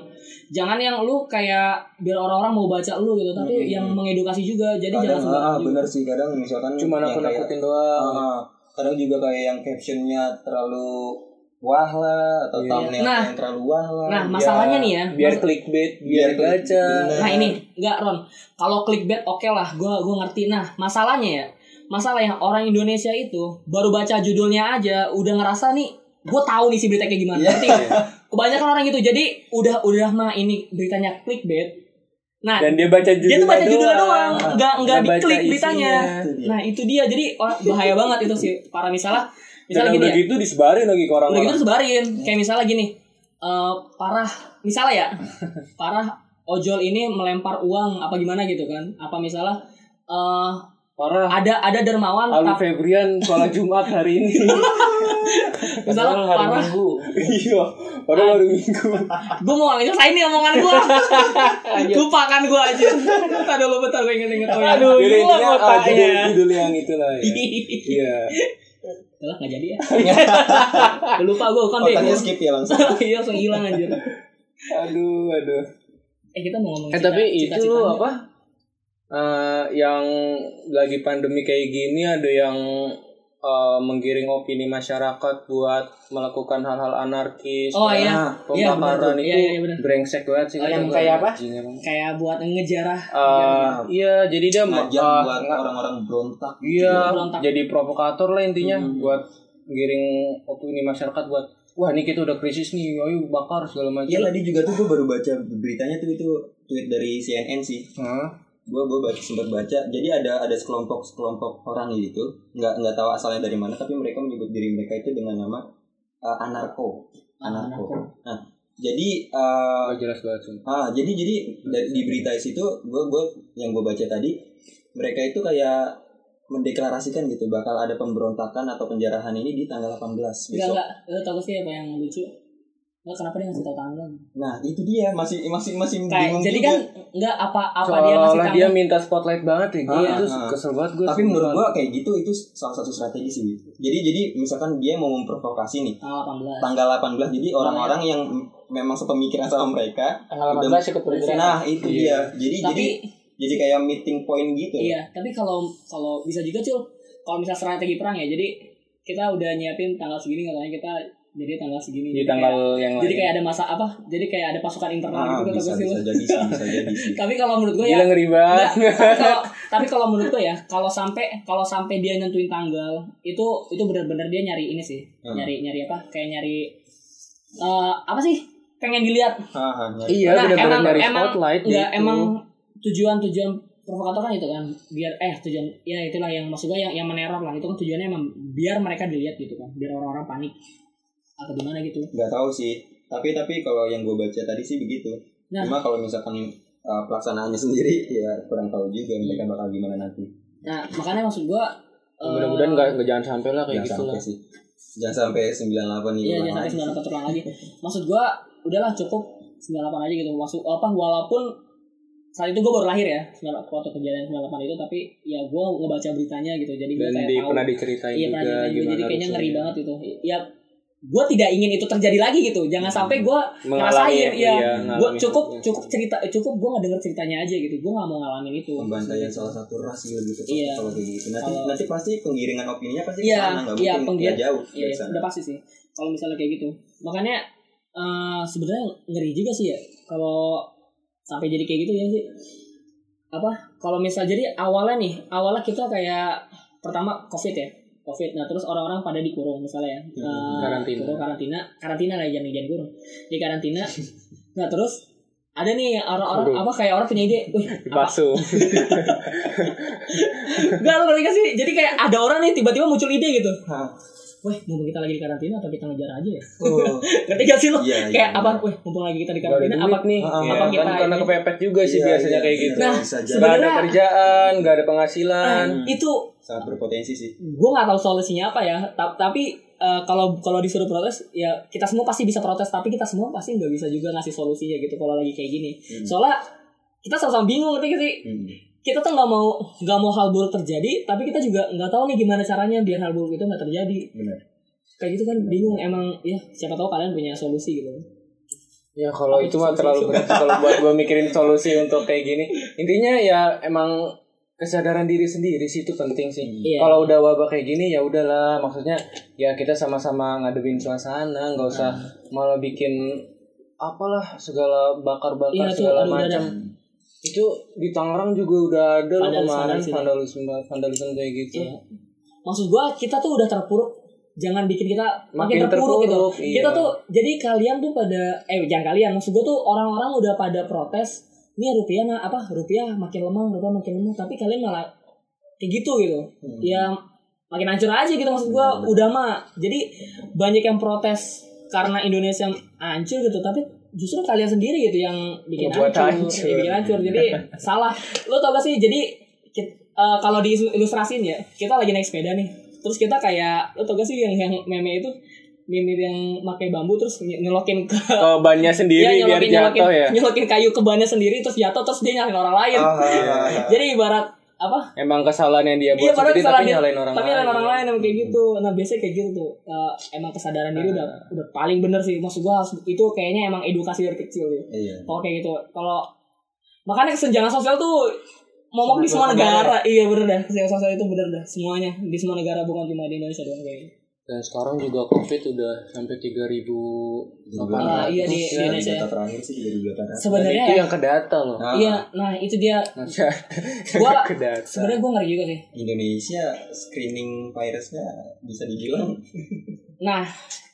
jangan yang lu kayak biar orang-orang mau baca lu gitu tapi Hmm. yang mengedukasi juga jadi jangan Kadang sembarangan ah, juga. bener sih kadang misalkan Cuma nakut-nakutin kayak- doang. Ah, kadang juga kayak yang captionnya terlalu wah lah atau Iya. thumbnail Nah. yang terlalu wah lah. nah masalahnya nih ya biar clickbait, biar Biar baca. bener. Nah ini enggak Ron. Kalau clickbait oke lah, gua gua ngerti. Nah masalahnya ya, masalah yang orang Indonesia itu baru baca judulnya aja udah ngerasa nih, gue tahu nih si berita kayak gimana. Iya. Ngerti nggak? Kebanyakan orang gitu. Jadi udah udah mah ini beritanya clickbait. Nah Dan dia baca judulnya dia tuh baca judulnya doang, doang. nggak nggak diklik beritanya. Itu. Nah itu dia. Jadi orang bahaya banget itu sih. Para misalnya, misalnya gini udah ya gitu disebarin lagi ke udah orang-orang. gitu sebarin kayak misalnya gini eh parah misalnya ya parah ojol ini melempar uang apa gimana gitu kan apa misalnya eh Parah. ada ada dermawan Alwi Febrian sholat Jumat hari ini. misalnya hari parah Minggu. iya. Padahal hari Minggu. gue mau ngelesain nih omongan gue lupakan gue aja aduh lu bentar gue inget-inget oh, ya. Aduh, Jadi hilang intinya ah, judul, otaknya. judul yang itulah ya. Iya. Udah gak jadi ya lupa gue kan Otaknya skip ya langsung. iya langsung hilang anjir Aduh, aduh. eh kita mau ngomong Eh tapi itu apa? Eh, yang lagi pandemi kayak gini ada yang eh, menggiring opini masyarakat buat melakukan hal-hal anarkis. Oh, iya. Nah, Iya, pembakaran benar. itu Iya, iya, brengsek banget sih. Oh, yang kayak apa? Kayak buat ngejarah Eh, iya, jadi dia Ngajak eh, buat nggak- orang-orang berontak. Iya, Berontak. jadi provokator lah intinya Hmm. buat giring opini masyarakat buat wah ini kita udah krisis nih ayo bakar segala macam Iya tadi juga tuh gue baru baca beritanya tuh itu tweet dari CNN sih. Hah? Gue gue baca sempat baca. Jadi ada ada sekelompok sekelompok orang gitu, nggak nggak tahu asalnya dari mana, tapi mereka menyebut diri mereka itu dengan nama uh, anarko. Anarko. Nah, jadi uh, jelas banget ah jadi jadi dari di berita situ gue gue yang gue baca tadi mereka itu kayak mendeklarasikan gitu bakal ada pemberontakan atau penjarahan ini di tanggal 18 Enggak besok. enggak, lo tau sih apa yang lucu? Enggak kenapa dia ngasih tau tanggal? Nah, itu dia masih masih masih Kayak bingung jadi juga. kan enggak apa apa dia ngasih tanggal? dia minta spotlight banget ya gitu Ah, Terus ah. kesel banget gue Tapi menurut gua kayak gitu itu salah satu strategi sih. Jadi jadi misalkan dia mau memprovokasi nih Tanggal 18. tanggal 18 jadi orang-orang yang m- memang sepemikiran sama mereka tanggal udah- 18 ikut bergerak Nah, itu Iya. dia. Jadi Tapi jadi jadi kayak meeting point gitu. iya, tapi kalau kalau bisa juga cul, kalau misal strategi perang ya, jadi kita udah nyiapin tanggal segini katanya kita jadi tanggal segini. di Jadi tanggal kayak- yang jadi lain kayak ada masa apa? Jadi kayak ada pasukan internal Ah, gitu bisa, bisa jadi bisa jadi sih. Tapi kalau menurut gue ya Gila ngeri banget Enggak, tapi kalau tapi kalau menurut gue ya kalau sampai kalau sampai dia nentuin tanggal itu itu benar-benar dia nyari ini sih Hmm. nyari nyari apa kayak nyari eh apa sih pengen dilihat nyari. Iya Nah, dari emang- spotlight enggak gitu. emang tujuan-tujuan provokator kan itu kan biar eh tujuan ya itulah yang maksud gue yang yang meneror lah itu kan tujuannya emang biar mereka dilihat gitu kan biar orang-orang panik atau gimana gitu nggak tahu sih. Tapi tapi kalau yang gue baca tadi sih begitu. Nah. Cuma kalau misalkan uh, pelaksanaannya sendiri ya kurang tahu juga mereka bakal gimana nanti. nah makanya maksud gue Ya, Mudah-mudahan nggak nggak jangan sampai lah kayak gitu lah. sampai sih. Jangan sampai 98 nih. Iya jangan sampai lagi. sembilan delapan terulang lagi. Maksud gua udahlah cukup sembilan delapan aja gitu. Maksud apa walaupun saat itu gua baru lahir ya sembilan waktu kejadian sembilan delapan itu tapi ya gua ngebaca beritanya gitu jadi Dan kayak di, tahu pernah diceritain iya juga pernah diceritain juga jadi kayaknya ngeri harusnya. banget itu ya gua tidak ingin itu terjadi lagi gitu. Jangan sampai gua Mengalami ngerasain ya iya, gua ngalami cukup hal- cukup cerita cukup gua nggak denger ceritanya aja gitu. Gua nggak mau ngalamin itu. Pembantaian salah satu ras gitu gitu Iya. kalau kayak gitu. Nanti Kalau- nanti pasti penggiringan opininya pasti Iya, ke sana nggak iya, mungkin nggak jauh Iya, iya, sana. udah pasti sih. Kalau misalnya kayak gitu, makanya eh, sebenarnya ngeri juga sih ya kalau sampai jadi kayak gitu ya sih. Apa? Kalau misal jadi awalnya nih, awalnya kita kayak pertama covid ya, covid. Nah terus orang-orang pada dikurung misalnya ya, Eh, karantina. kurung karantina, karantina lah jangan jangan kurung, di karantina. nah terus ada nih orang-orang apa kayak orang punya ide, wih. Enggak lu ngerti sih? Jadi kayak ada orang nih tiba-tiba muncul ide gitu. Hah. Weh, mumpung kita lagi di karantina atau kita ngejar aja ya? Oh, Ngerti gak sih lu? Iya, kayak iya, apa? iya. Weh, mumpung lagi kita di karantina apa nih. Iya, apa kan kita karena ini? kepepet juga sih Iya, biasanya iya, kayak iya. gitu. Nah, Gak ada sebenarnya- kerjaan, gak ada penghasilan. Nah, itu sangat berpotensi sih gue nggak tahu solusinya apa ya. Ta- Tapi eh, kalau kalau disuruh protes, ya kita semua pasti bisa protes. Tapi kita semua pasti nggak bisa juga ngasih solusinya gitu kalau lagi kayak gini. Hmm. Soalnya kita sama-sama bingung ngerti gak sih? Hmm. Kita tuh nggak mau nggak mau hal buruk terjadi, tapi kita juga nggak tahu nih gimana caranya biar hal buruk itu nggak terjadi. benar Kayak gitu kan bingung emang ya siapa tahu kalian punya solusi gitu. Ya kalau itu mah terlalu berat kalau buat gue mikirin solusi untuk kayak gini. Intinya ya emang kesadaran diri sendiri sih itu penting sih. Iya. Kalau udah wabah kayak gini ya udahlah, maksudnya ya kita sama-sama ngadepin suasana, nggak usah malah bikin apalah segala bakar-bakar tuh, segala macam. Itu di Tangerang juga udah ada loh kemarin vandalisme. vandalisme kayak gitu. Iya. Maksud gua kita tuh udah terpuruk. Jangan bikin kita makin, Makin terpuruk, terpuruk, gitu. iya. Kita tuh jadi kalian tuh pada eh jangan kalian maksud gua tuh orang-orang udah pada protes. Ini rupiah mah apa? Rupiah makin lemah, rupiah makin lemah, tapi kalian malah kayak gitu gitu. Ya makin hancur aja gitu maksud gua udah mah. Jadi banyak yang protes karena Indonesia hancur gitu, tapi justru kalian sendiri gitu yang bikin Ngebuat hancur, hancur. yang bikin hancur. Jadi salah. Lo tau gak sih? Jadi eh, kalau diilustrasin ya, kita lagi naik sepeda nih. Terus kita kayak lo tau gak sih yang yang meme itu meme yang pakai bambu terus ny- nyelokin ke Oh, bannya sendiri biar jatuh ya. nyelokin kayu ke bannya sendiri terus jatuh terus dia nyalain orang lain. Ah, Jadi ibarat apa? Emang kesalahan yang dia buat Iya, sendiri tapi dia- nyalain orang tapi lain. ada orang lain yang kayak gitu. Nah, biasanya kayak gitu tuh. Eh, emang kesadaran diri udah udah paling bener sih. Maksud gua itu kayaknya emang edukasi dari kecil ya. iya Kalau kayak gitu. Kalau makanya kesenjangan sosial tuh momok di semua negara. Iya bener dah. Kesenjangan sosial itu bener dah. Semuanya di semua negara bukan cuma di Indonesia doang kayaknya. Dan sekarang juga COVID udah sampai 3000 Ah, iya di Ya, di Indonesia. data terakhir sih tiga ribu delapan. Sebenarnya itu ya, yang ke data loh. Nah, iya, nah itu dia. Gua yang ke data. sebenarnya gue ngeri juga sih. Indonesia screening virusnya bisa dibilang Nah,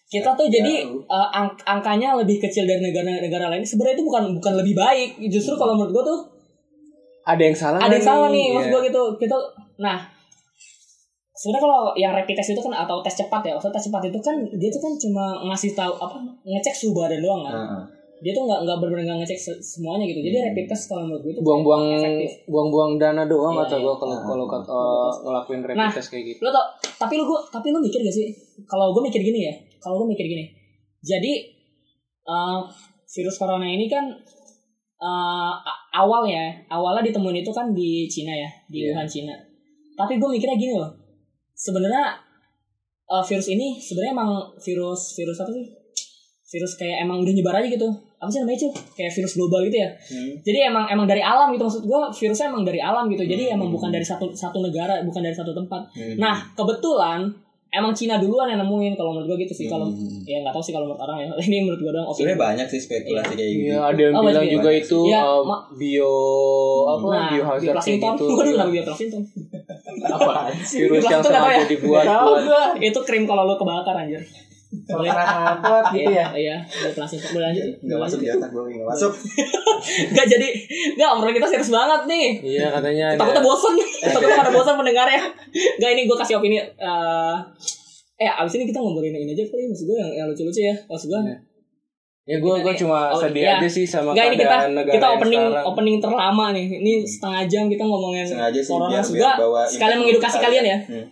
kita tuh jadi eh, ang- angkanya lebih kecil dari negara-negara lain. Sebenarnya itu bukan bukan lebih baik. Justru kalau menurut gue tuh Ada yang salah ada yang salah nih, Iya. maksud gue gitu. Kita nah sebenarnya kalau yang rapid test itu kan atau tes cepat ya, maksudnya tes cepat itu kan dia tuh kan cuma ngasih tahu apa ngecek suhu badan doang kan. Heeh. Dia tuh nggak nggak benar-benar nggak ngecek se- semuanya gitu. Jadi rapid test kalau menurut gue itu buang-buang buang-buang dana doang Iya, kata iya. gua kalau kalau uh, ngelakuin rapid Nah. test kayak gitu. lo tau tapi lu gua tapi lu mikir gak sih kalau gue mikir gini ya kalau gue mikir gini jadi eh, virus corona ini kan eh, a- awalnya awalnya ditemuin itu kan di Cina ya di Iya. Wuhan Cina tapi gue mikirnya gini loh sebenarnya eh, virus ini sebenarnya emang virus virus apa sih virus kayak emang udah nyebar aja gitu apa sih namanya cuy kayak virus global gitu ya Hmm. jadi emang emang dari alam gitu maksud gue virusnya emang dari alam gitu jadi Hmm. emang bukan dari satu satu negara bukan dari satu tempat Hmm. Nah, kebetulan emang Cina duluan yang nemuin kalau menurut gue gitu sih kalau Hmm. ya nggak tahu sih kalau menurut orang ya ini menurut gue doang opini. Sebenarnya banyak sih spekulasi kayak gitu. Iya, ada yang Oh, bilang banyak juga ya? itu Iya, uh, ma- bio apa Nah, biohazard kayak Bioplasington. gitu. Waduh, kenapa Bioplasington? Apaan sih? Virus yang sengaja ya? dibuat Tahu buat gua. Itu krim kalau lo kebakar anjir. Boleh. Ngangkut gitu ya. Iya, Bioplasington. Boleh lanjut. Nggak masuk di otak gue, nggak masuk. Enggak jadi enggak obrolan kita serius banget nih. Iya katanya Takutnya bosen. Takutnya pada bosen mendengarnya. Enggak ini gue kasih opini eh eh abis ini kita ngobrolin ini aja kali maksud gue yang, yang lucu-lucu ya maksud gue Ya gue gue cuma Oh, sedih iya. aja sih sama Enggak ini kita keadaan negara kita opening sekarang. opening terlama nih. Ini setengah jam kita ngomongin Sengaja sih corona biar, maksud biar gua sekalian mengedukasi kalian ya. Hmm.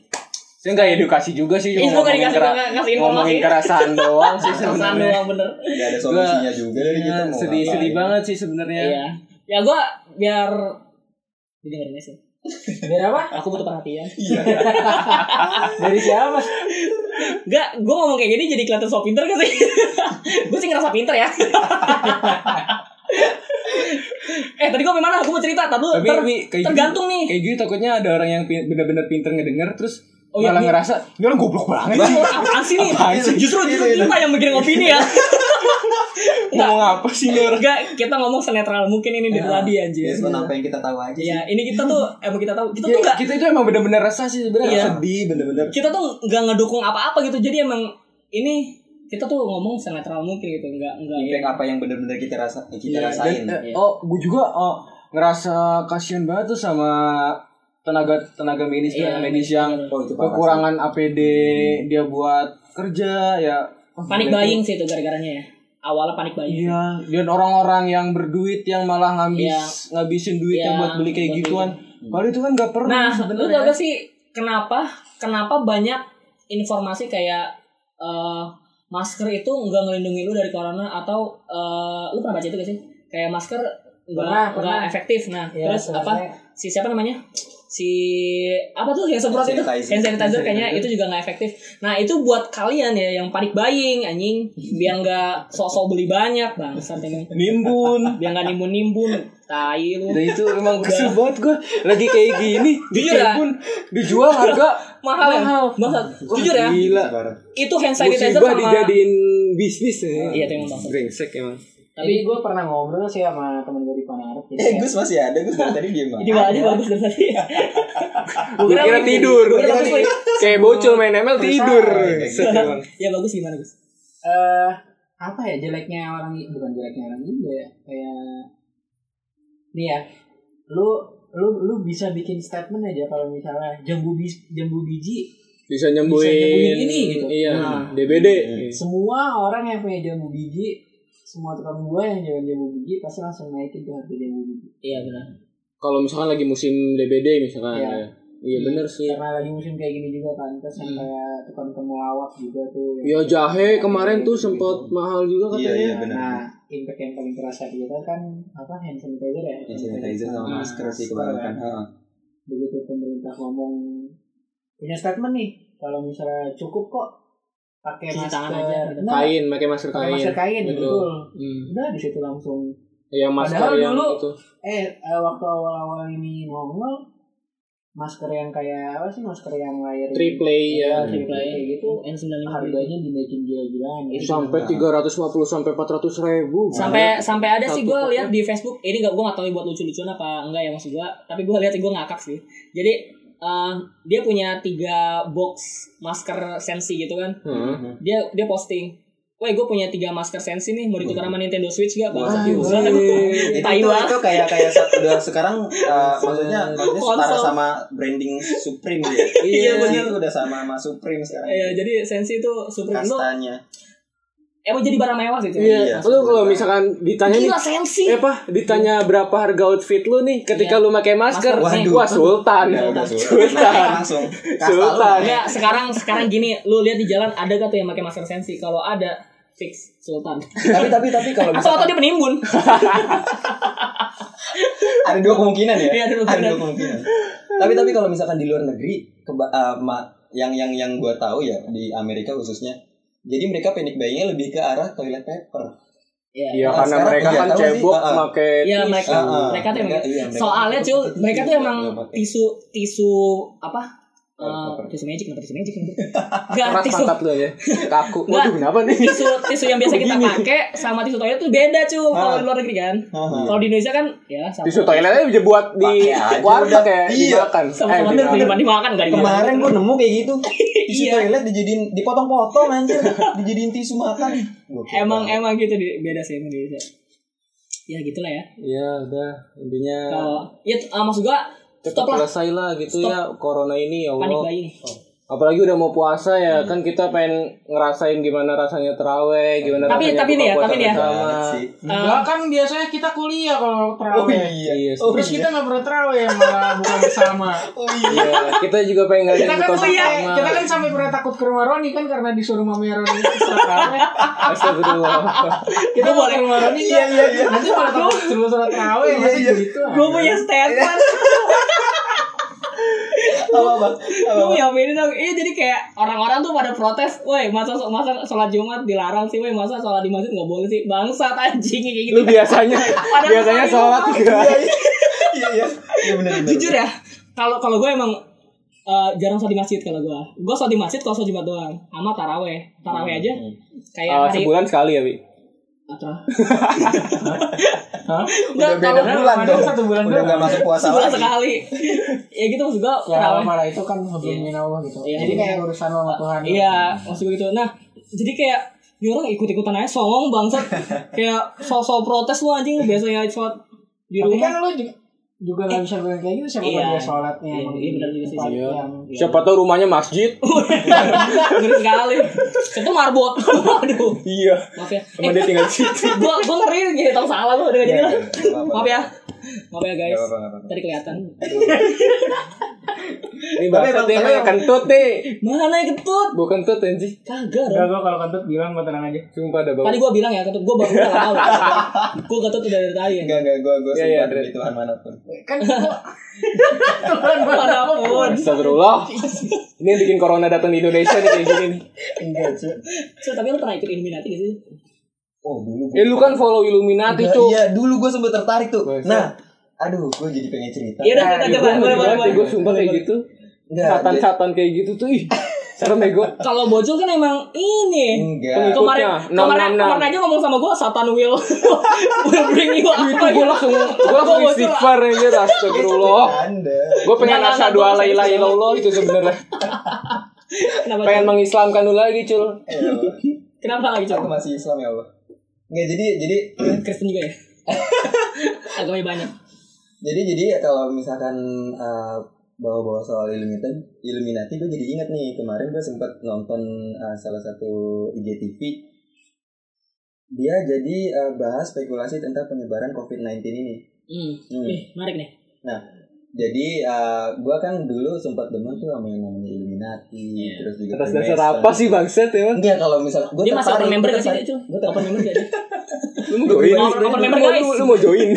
Saya nggak edukasi juga sih cuma ngomongin, dikasih kera- ngomongin kerasaan doang sih sebenarnya. doang bener. Nggak ada solusinya juga dari kita Iya, mau sedih sedih ngapain. banget sih sebenarnya. Iya. Ya gua biar dengerin sih. Biar apa? Aku butuh perhatian. Dari siapa? Enggak, gua ngomong kayak gini jadi kelihatan so pinter gak sih? gua sih ngerasa pinter ya. eh tadi gua mana? Gua mau cerita. Tadi Tapi ter, gitu- tergantung nih. Kayak gitu takutnya ada orang yang bener-bener pinter ngedenger terus Oh, iya, malah iya. ngerasa ini orang goblok banget sih. Apaan sih nih? Justru justru kita yang bikin opini ya. Ngomong apa sih ini orang? Enggak, kita ngomong senetral mungkin ini dari Ya. tadi anjir. Ya, sebenarnya apa yang kita tahu aja sih. Iya, ini kita tuh emang kita tahu. Kita Ya, tuh enggak kita itu emang bener-bener resah sih sebenarnya Iya. sedih bener-bener. kita tuh nggak ngedukung apa-apa gitu. Jadi emang ini kita tuh ngomong senetral mungkin gitu. Enggak enggak Impact apa yang benar-benar kita rasa kita Iya, rasain. Dan, eh, Iya. oh, gue juga oh, ngerasa kasihan banget tuh sama tenaga tenaga medis Iya, tenaga medis yang Oh, kekurangan APD dia buat kerja ya panik buying sih itu gara-garanya ya. Awalnya panik buying. Iya, dan orang-orang yang berduit yang malah ngabis Iya. ngabisin duitnya Iya, buat beli kayak buat gituan. Padahal itu kan gak perlu Nah, lu sebenarnya. tau gak sih kenapa kenapa banyak informasi kayak eh, masker itu nggak ngelindungi lu dari corona atau eh, lu pernah baca itu gak sih? Kayak masker nggak Pernah, nggak pernah. efektif. Nah, Ya, terus apa? sebenarnya- Si siapa namanya? Si apa tuh yang semprot itu? Hand sanitizer kayaknya itu juga nggak efektif. Nah, itu buat kalian ya yang panik buying anjing biar nggak sok-sok beli banyak bangsat emang. nimbun. Biar nggak nimbun-nimbun. Tai lu. Nah itu emang kesel banget gue Lagi kayak gini Jujur ya? Nimbun Dijual harga Mahal ya? Mahal. Bangsat. Wah, Jujur ya? Gila. Itu hand sanitizer Musibah sama dijadiin bisnis ya Iya, emang. Brengsek emang Tapi gue pernah ngobrol sih sama temen gue di Panarap. Jadi Eh, ya, Gus masih ada, Gus dari tadi diem Ini banget. aja bagus dari tadi. Gue kira tidur Gue kira bagus, Boy. Kayak bocil main ML tidur Set emang. Ya bagus gimana Gus? eh apa ya jeleknya orang ini bukan jeleknya orang Indo ya kayak nih ya lu lu lu bisa bikin statement aja kalau misalnya jambu bis, jambu biji Bisa nyembuhin Bisa nyembuhin ini gitu. Iya Nah. DBD semua orang yang punya jambu biji semua tukang buah yang jualan jambu biji pasti langsung naikin tuh harga jambu biji Iya benar. Kalau misalkan lagi musim DBD misalkan Iya. ya. Iya bener sih karena lagi musim kayak gini juga kan terus yang kayak tukang-tukang melawak juga tuh Ya jahe kemarin tuh sempat mahal juga Iya, katanya iya benar. nah impact yang paling terasa di kita kan apa hand sanitizer ya Hand sanitizer sama Nah, masker sih kebanyakan. kan. Ha. begitu pemerintah ngomong punya statement nih kalau misalnya cukup kok pakai masker tangan aja, gitu. Nah, Kain, pakai masker kain masker kain Betul. betul Hmm. udah di situ langsung Yang masker Padahal yang dulu- itu eh eh, waktu awal-awal ini nongol masker yang kayak apa sih masker yang layar Triple A ya. Triple kayak gitu N95 harganya dinaikin gila-gilaan gitu. Sampai 350 sampai 400 ribu. sampai sampai ada sih gue lihat di Facebook ini gak gue gak tahu buat lucu-lucuan apa enggak ya maksud gue tapi gue lihat gue ngakak sih jadi eh, dia punya tiga box masker sensi gitu kan Hmm. dia dia posting Woi gue punya tiga masker sensi nih mau ditukar sama Nintendo Switch gak? Wah, juga itu, itu, itu kayak kayak udah sekarang uh, maksudnya maksudnya setara sama branding Supreme dia. Iya, Sensi bener. itu udah sama sama Supreme sekarang. Iya jadi sensi itu super itu Kastanya. Emang jadi barang mewah sih cuy. Iya. Lu kalau misalkan ditanya nih Gila sensi. Eh apa? Ditanya berapa harga outfit lu nih ketika Iya. lu pakai masker? Masker, Wah, sultan. Udah, udah, Sultan. langsung Sultan. Ya sekarang sekarang gini, lu lihat di jalan ada gak tuh yang pakai masker sensi? Kalau ada fix Sultan. tapi tapi tapi kalau Atau atau misalkan dia penimbun. ada dua kemungkinan ya Iya, ada dua ada kemungkinan. dua kemungkinan tapi tapi kalau misalkan di luar negeri keba- uh, ma- yang yang yang gue tahu ya di Amerika khususnya jadi mereka panic buying-nya lebih ke arah toilet paper. Iya, Nah, karena mereka kan cebok pakai Iya tisu. mereka mereka tuh emang Mereka- iya, mereka- soalnya cuy mereka tuh emang tisu tisu apa? Eh, paper. tisu magic kenapa tisu magic? Enggak Keras tisu pantat lu ya. Kaku. Waduh, kenapa nih? tisu tisu yang biasa kita pakai sama tisu toilet tuh beda cuy kalau Ah. di luar negeri kan. Ah. Kalau di Indonesia kan ya sama. Tisu toiletnya bisa buat di warteg udah. ya, Iya. dimakan. sama-sama Eh, bener dimakan. dimakan enggak kemarin gue nemu kayak gitu tisu Iya. toilet dijadiin dipotong-potong anjir dijadiin tisu makan emang banget. emang gitu di, beda sih emang di Indonesia. Ya gitulah ya. Iya, udah intinya Kalau ya uh, maksud gua cepat stop lah selesai lah gitu Stop. ya corona ini ya panik Allah. bayi nih. Apalagi udah mau puasa ya, kan kita pengen ngerasain gimana rasanya teraweh, gimana Tapi- rasanya tapi nih ya, tapi puasa nih ya. sih. Enggak kan biasanya kita kuliah kalau oh terawih. iya Iya, Terus kita nggak pernah terawih malah buka bersama. oh iya Iya, kita juga pengen ngajak Kita kan bersama. kita kan sampai pernah takut ke rumah Roni kan karena disuruh mami Roni surat terawih. Astagfirullah. Kita boleh ke rumah Roni iya iya iya Nanti pada takut suruh surat terawih Iya, iya. gitu. Gue punya statement. apa apa apa Gue punya opini dong. Iya jadi kayak orang-orang tuh pada protes. Woi masa masa sholat Jumat dilarang sih. Woi masa sholat di masjid nggak boleh sih. Bangsat anjing kayak gitu. Lu biasanya biasanya sholat gua- juga. iya iya iya iya benar benar Jujur ya. Kalau kalau gue emang eh, jarang sholat di masjid kalau gue. Gue sholat di masjid kalau sholat Jumat doang. Sama taraweh. Taraweh aja. Kayak Oh, hari sebulan sekali ya, Wi. Atau Hah? udah beda bulan dong satu bulan udah nggak masuk puasa sebulan lagi sekali. ya gitu maksud gue. Ya malah itu kan sebelum Allah gitu. Iya. Jadi kayak urusan sama Tuhan. Iya, maksud gue gitu. Nah, jadi kayak ini orang ikut-ikutan aja songong bangsat. kayak so-so protes lu anjing biasanya sholat di Tapi rumah. kan lo juga juga nggak bisa bilang kayak gitu siapa Iya. dia sholatnya Iya, iya, benar juga sih. Iya. yang Siapa tahu rumahnya masjid. Ngeri sekali. Itu marbot. Aduh. Iya. Maaf ya. Emang dia tinggal di situ. gua gua ngeri jadi tahu salah lu udah jadi lah. Maaf ya. Maaf ya guys. Tadi kelihatan. Ini bahasa dia emang- kentut nih. Mana yang ketut? Bukan kentut anjing. Kagak Enggak gua kalau kentut bilang gua tenang aja. Sumpah ada bau. Tadi gua bilang ya ketut gua baru udah tahu. Gua ketut udah dari tadi ya. enggak enggak gue gue Iya, iya, sumpah demi. Tuhan mana pun Kan gua Mana pun. Astagfirullah. Ini yang bikin corona datang di Indonesia nih kayak gini nih. enggak cuy So, tapi lu pernah ikut Illuminati gak sih? oh dulu Eh lu kan follow Illuminati, Enggak, Cuk. iya dulu gue sempet tertarik tuh nah aduh gue jadi pengen cerita Iya udah Nah, kita gue coba boleh boleh boleh. Gue sumpah kayak gitu. Satan-satan kayak gitu tuh. Ih, serem ya gue. Kalau bocil kan emang ini. enggak Kemarin Pengikutnya, kemarin 666. kemarin aja ngomong sama gue Satan will will bring you up. Itu gue langsung gue langsung istighfar aja astagfirullah. Gue pengen asyhadu gua ilaha illallah itu sebenarnya. Kenapa? Pengen Cul? mengislamkan lu lagi, Cul. Kenapa lagi aku coba? masih Islam ya Allah Enggak jadi jadi Kristen juga ya. Agamanya banyak. Jadi jadi kalau misalkan uh, bawa-bawa soal Illuminati Illuminati gue jadi ingat nih kemarin gue sempat nonton uh, salah satu IGTV dia jadi uh, bahas spekulasi tentang penyebaran COVID-19 ini Hmm. Hmm. Ih, menarik nih. Jadi uh, gua kan dulu sempat demen tuh sama yang namanya Illuminati, Iya. terus juga Atas dasar apa sih bangsat emang? Enggak kalau misal gua Dia masih open member gak sih? Gua tertarik. Open member gak sih? Lu mau join? Open- member, guys. Lu mau join?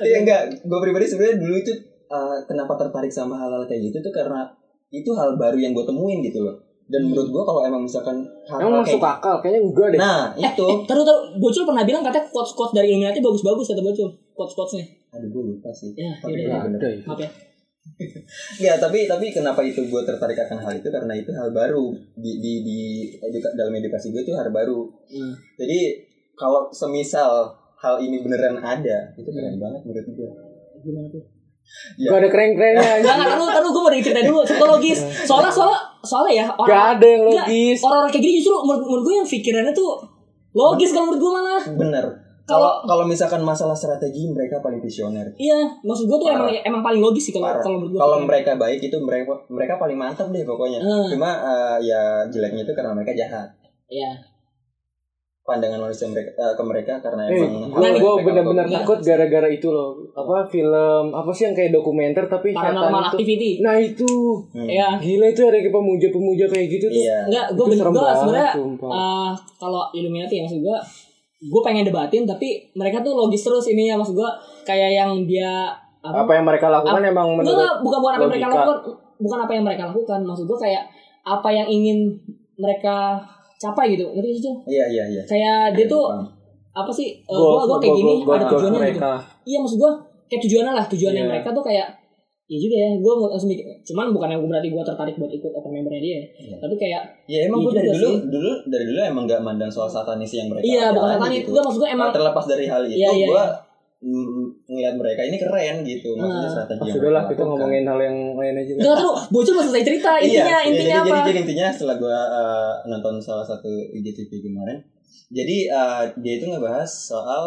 Iya enggak, gua pribadi sebenarnya dulu itu uh, kenapa tertarik sama hal-hal kayak gitu tuh karena itu hal baru yang gua temuin gitu loh. Dan menurut gua kalau emang misalkan hal Emang masuk akal? Kayaknya enggak deh. Nah, itu. Eh, taruh taruh. Bocil pernah bilang katanya quotes quotes dari Illuminati bagus-bagus kata Bocil. Quotes quotesnya. Aduh, gua lupa sih. Ya, Tapi. Ada ya. Maaf ya. Ya tapi tapi kenapa itu gue tertarik akan hal itu karena itu hal baru di di, di eduka- dalam edukasi gue itu hal baru. Hmm. Jadi kalau semisal hal ini beneran ada itu keren banget menurut gue. Gimana tuh? Ya. Gak ada keren-kerennya Enggak, anjing. enggak, taruh, taruh, gue mau cerita dulu, cerita logis. Soalnya, soalnya, soalnya ya, Gak orang, ada yang logis. orang-orang kayak gini justru menurut, menurut gue yang pikirannya tuh logis kalau menurut gue malah. Bener. Kalau kalau misalkan masalah strategi mereka paling visioner. Iya, maksud gue tuh emang Parah. emang paling logis sih kalau kalau menurut gue. Kalau mereka baik itu mereka mereka paling mantap deh pokoknya. Hmm. Cuma eh, ya jeleknya itu karena mereka jahat. Iya. Pandangan manusia mereka eh, ke mereka karena Eh, emang gue Nah, gue benar-benar takut gara-gara itu loh. Apa film apa sih yang kayak dokumenter tapi Paranormal activity. Nah itu Hmm. Iya. gila itu ada kayak pemuja-pemuja kayak gitu tuh. Iya. Enggak, gue bener gue sebenarnya eh, kalau Illuminati ya maksud gue gue pengen debatin tapi mereka tuh logis terus ini ya maksud gue kayak yang dia Apa yang mereka lakukan emang Enggak, menurut enggak, bukan bukan apa yang mereka lakukan bukan apa yang mereka lakukan maksud gue kayak apa yang ingin mereka capai gitu ngerti sih? Iya iya iya. kayak dia tuh Paham. apa sih uh, goals- gue kayak gini goals ada tujuannya gitu mereka. iya maksud gue kayak tujuannya lah tujuannya Iya. mereka tuh kayak Iya juga ya, gue langsung mikir, cuman bukan yang berarti gue tertarik buat ikut open membernya dia, Iya. tapi kayak Ya emang Iya gue dari dulu sih. dulu dari dulu emang gak mandang soal satanis yang mereka iya bukan satanis, gitu. gue maksud gue emang terlepas dari hal itu Iya, iya, gue ngeliat mereka ini keren gitu maksudnya Nah. strategi yang sudahlah kita lakukan. ngomongin hal yang lain aja. Enggak tahu, bocor belum selesai cerita Iya, intinya iya, intinya jadi, apa? Jadi, jadi intinya setelah gue nonton salah satu IGTV kemarin, jadi eh, dia itu ngebahas soal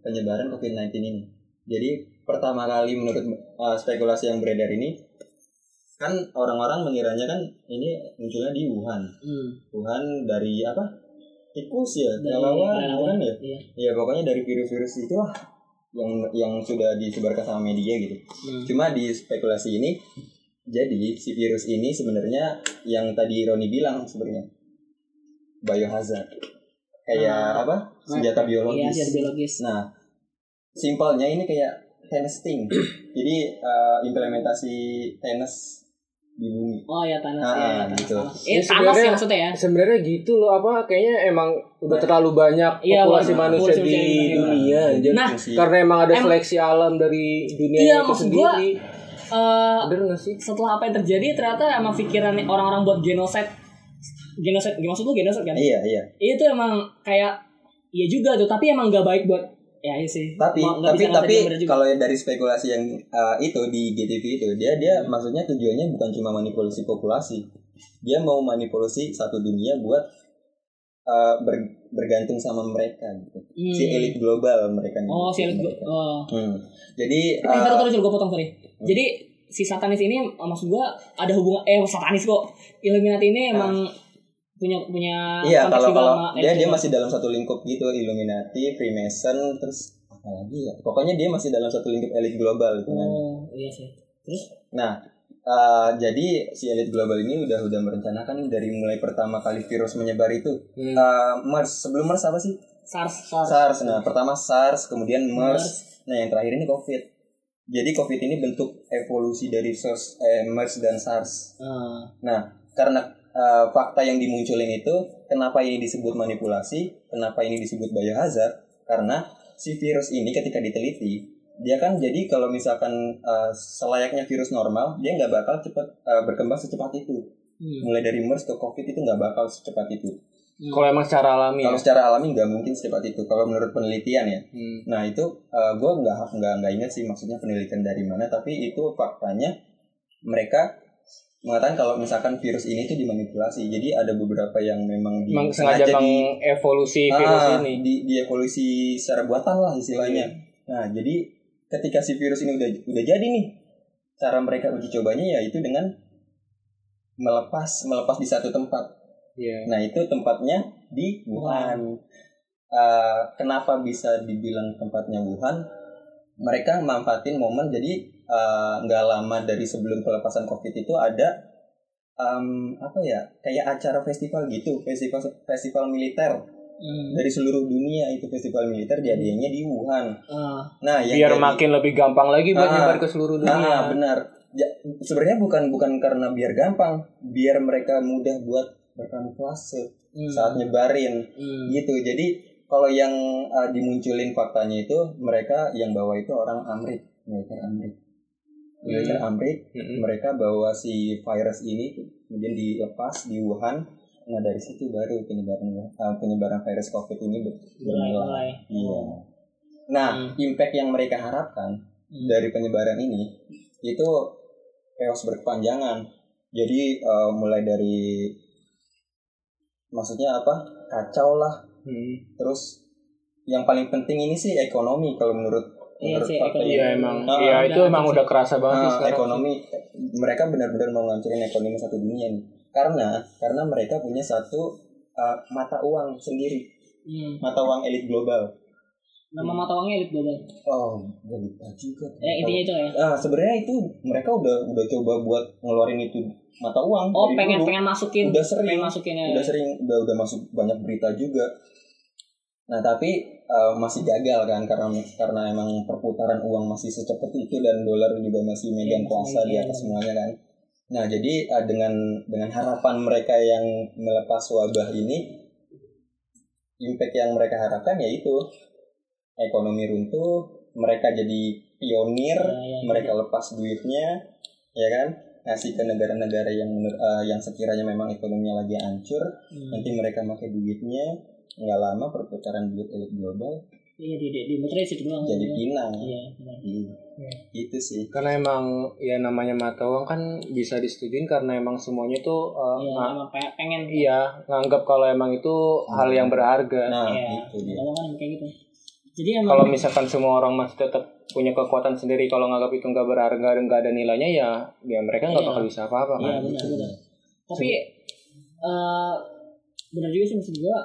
penyebaran COVID-19 ini. Jadi pertama kali menurut eh, spekulasi yang beredar ini, kan orang-orang mengiranya kan ini munculnya di Wuhan. Hmm, Wuhan dari apa? Tikus ya, relawan. kan ya? Iya. Ya pokoknya dari virus-virus itu lah yang yang sudah disebarkan sama media gitu. Hmm. Cuma di spekulasi ini jadi si virus ini sebenarnya yang tadi Roni bilang sebenarnya biohazard. Kayak apa? Senjata biologis. Iya, senjata biologis. Nah, simpelnya ini kayak testing. jadi eh, implementasi tenis di bumi. Oh ya Thanos Ah, ya, Thanos. gitu. Thanos. Ya, Eh, Thanos sebenarnya- ya maksudnya ya. Sebenarnya gitu loh apa kayaknya emang udah terlalu banyak Iya, populasi warna- manusia di manusia. dunia anjir. Nah, karena emang ada em- seleksi alam dari dunia Iya, itu maksud gua, sendiri. Eh, Bener gak sih? setelah apa yang terjadi ternyata emang pikiran orang-orang buat genocide genocide maksud lu genocide kan? Iya, iya. Itu emang kayak iya juga tuh, tapi emang gak baik buat ya iya sih. tapi Mau- tapi tapi kalau yang dari spekulasi yang uh, itu di GTV itu dia dia maksudnya tujuannya bukan cuma manipulasi populasi dia mau manipulasi satu dunia buat uh, ber- bergantung sama mereka gitu Hmm. si elit global mereka Oh, si elit mereka. oh. Hmm. jadi Eh, uh, taruh taruh gue potong sorry. Jadi si satanis ini maksud gua ada hubungan eh satanis kok. Illuminati ini emang punya punya iya kalau kalau sama dia dia juga. masih dalam satu lingkup gitu Illuminati Freemason terus apa lagi ya pokoknya dia masih dalam satu lingkup elit global gitu kan Oh, iya sih. Terus Nah, eh, jadi si elit global ini udah udah merencanakan dari mulai pertama kali virus menyebar itu Hmm. Eh, MERS. Sebelum MERS apa sih? SARS SARS. SARS. Nah, pertama SARS, kemudian MERS. Nah, yang terakhir ini COVID. Jadi COVID ini bentuk evolusi dari SARS, eh, MERS dan SARS. Ah. Nah, karena eh, fakta yang dimunculin itu, kenapa ini disebut manipulasi? Kenapa ini disebut biohazard? Karena si virus ini ketika diteliti, dia kan jadi kalau misalkan eh, selayaknya virus normal, dia nggak bakal cepat eh, berkembang secepat itu. Hmm. Mulai dari MERS ke COVID itu nggak bakal secepat itu. Kalau emang secara alami ya. Kalau secara alami nggak mungkin secepat itu. Kalau menurut penelitian ya. Hmm. Nah itu gue nggak nggak nggak ingat sih maksudnya penelitian dari mana, tapi itu faktanya mereka mengatakan kalau misalkan virus ini tuh dimanipulasi. Jadi ada beberapa yang memang di, sengaja di, mengevolusi virus ah, ini. di, dievolusi secara buatan lah istilahnya. Iya. Nah jadi ketika si virus ini udah udah jadi nih, cara mereka uji cobanya yaitu dengan melepas melepas di satu tempat. Iya. Nah itu tempatnya di Wuhan. Eh, kenapa bisa dibilang tempatnya Wuhan? Mereka manfaatin momen jadi eh, nggak lama dari sebelum pelepasan COVID itu ada em, apa ya kayak acara festival gitu, festival festival militer Hmm. dari seluruh dunia itu festival militer jadinya di Wuhan. Ah. Nah yang Biar jadi- makin lebih gampang lagi buat Ah. nyebar ke seluruh dunia. Nah, benar. Ja- sebenarnya bukan bukan karena biar gampang, biar mereka mudah buat berkamuflase Hmm. saat nyebarin Hmm. gitu. Jadi kalau yang uh, dimunculin faktanya itu mereka yang bawa itu orang Amrik, militer Amrik. Militer Amerika Mm-mm. mereka bawa si virus ini kemudian dilepas di Wuhan nah dari situ baru penyebaran uh, penyebaran virus covid ini bermula iya nah Hmm. impact yang mereka harapkan Hmm. dari penyebaran ini itu chaos berkepanjangan jadi uh, mulai dari maksudnya apa kacau lah Hmm. terus yang paling penting ini sih ekonomi kalau menurut Iya sih, ekonomi. Iya emang, Ah, iya itu emang udah kerasa banget sih Ah, sekarang. ekonomi mereka benar-benar mau ngancurin ekonomi satu dunia nih karena karena mereka punya satu uh, mata uang sendiri Hmm. mata uang elit global Nama mata uangnya elit global. oh gue lupa juga Eh intinya itu ya. ah sebenarnya itu mereka udah udah coba buat ngeluarin itu mata uang Oh pengen dulu. pengen masukin. Udah sering. Pengen masukin ya. udah sering udah udah masuk banyak berita juga nah tapi uh, masih gagal kan karena karena emang perputaran uang masih secepat itu dan dolar juga masih megang Iya, kuasa di iya. atas semuanya kan nah jadi uh, dengan dengan harapan mereka yang melepas wabah ini impact yang mereka harapkan yaitu ekonomi runtuh mereka jadi pionir Ya, ya, ya. mereka lepas duitnya ya kan ngasih ke negara-negara yang uh, yang sekiranya memang ekonominya lagi hancur Hmm. nanti mereka pakai duitnya nggak lama perputaran duit elit global Iya di di di situ doang. jadi Iya. pinang Iya. benar. Iya. itu sih Karena emang ya namanya mata uang kan bisa disetujuin karena emang semuanya tuh uh, Iya emang pe- pengen. iya nganggap kalau emang itu hal yang berharga. nah Iya. itu dia Kalau kan kayak gitu. Jadi emang. Kalau misalkan semua orang masih tetap punya kekuatan sendiri kalau nganggap itu nggak berharga dan nggak ada nilainya ya ya mereka nggak Iya. bakal bisa apa-apa Iya kan. benar benar. Tapi eh benar juga sih maksud gua.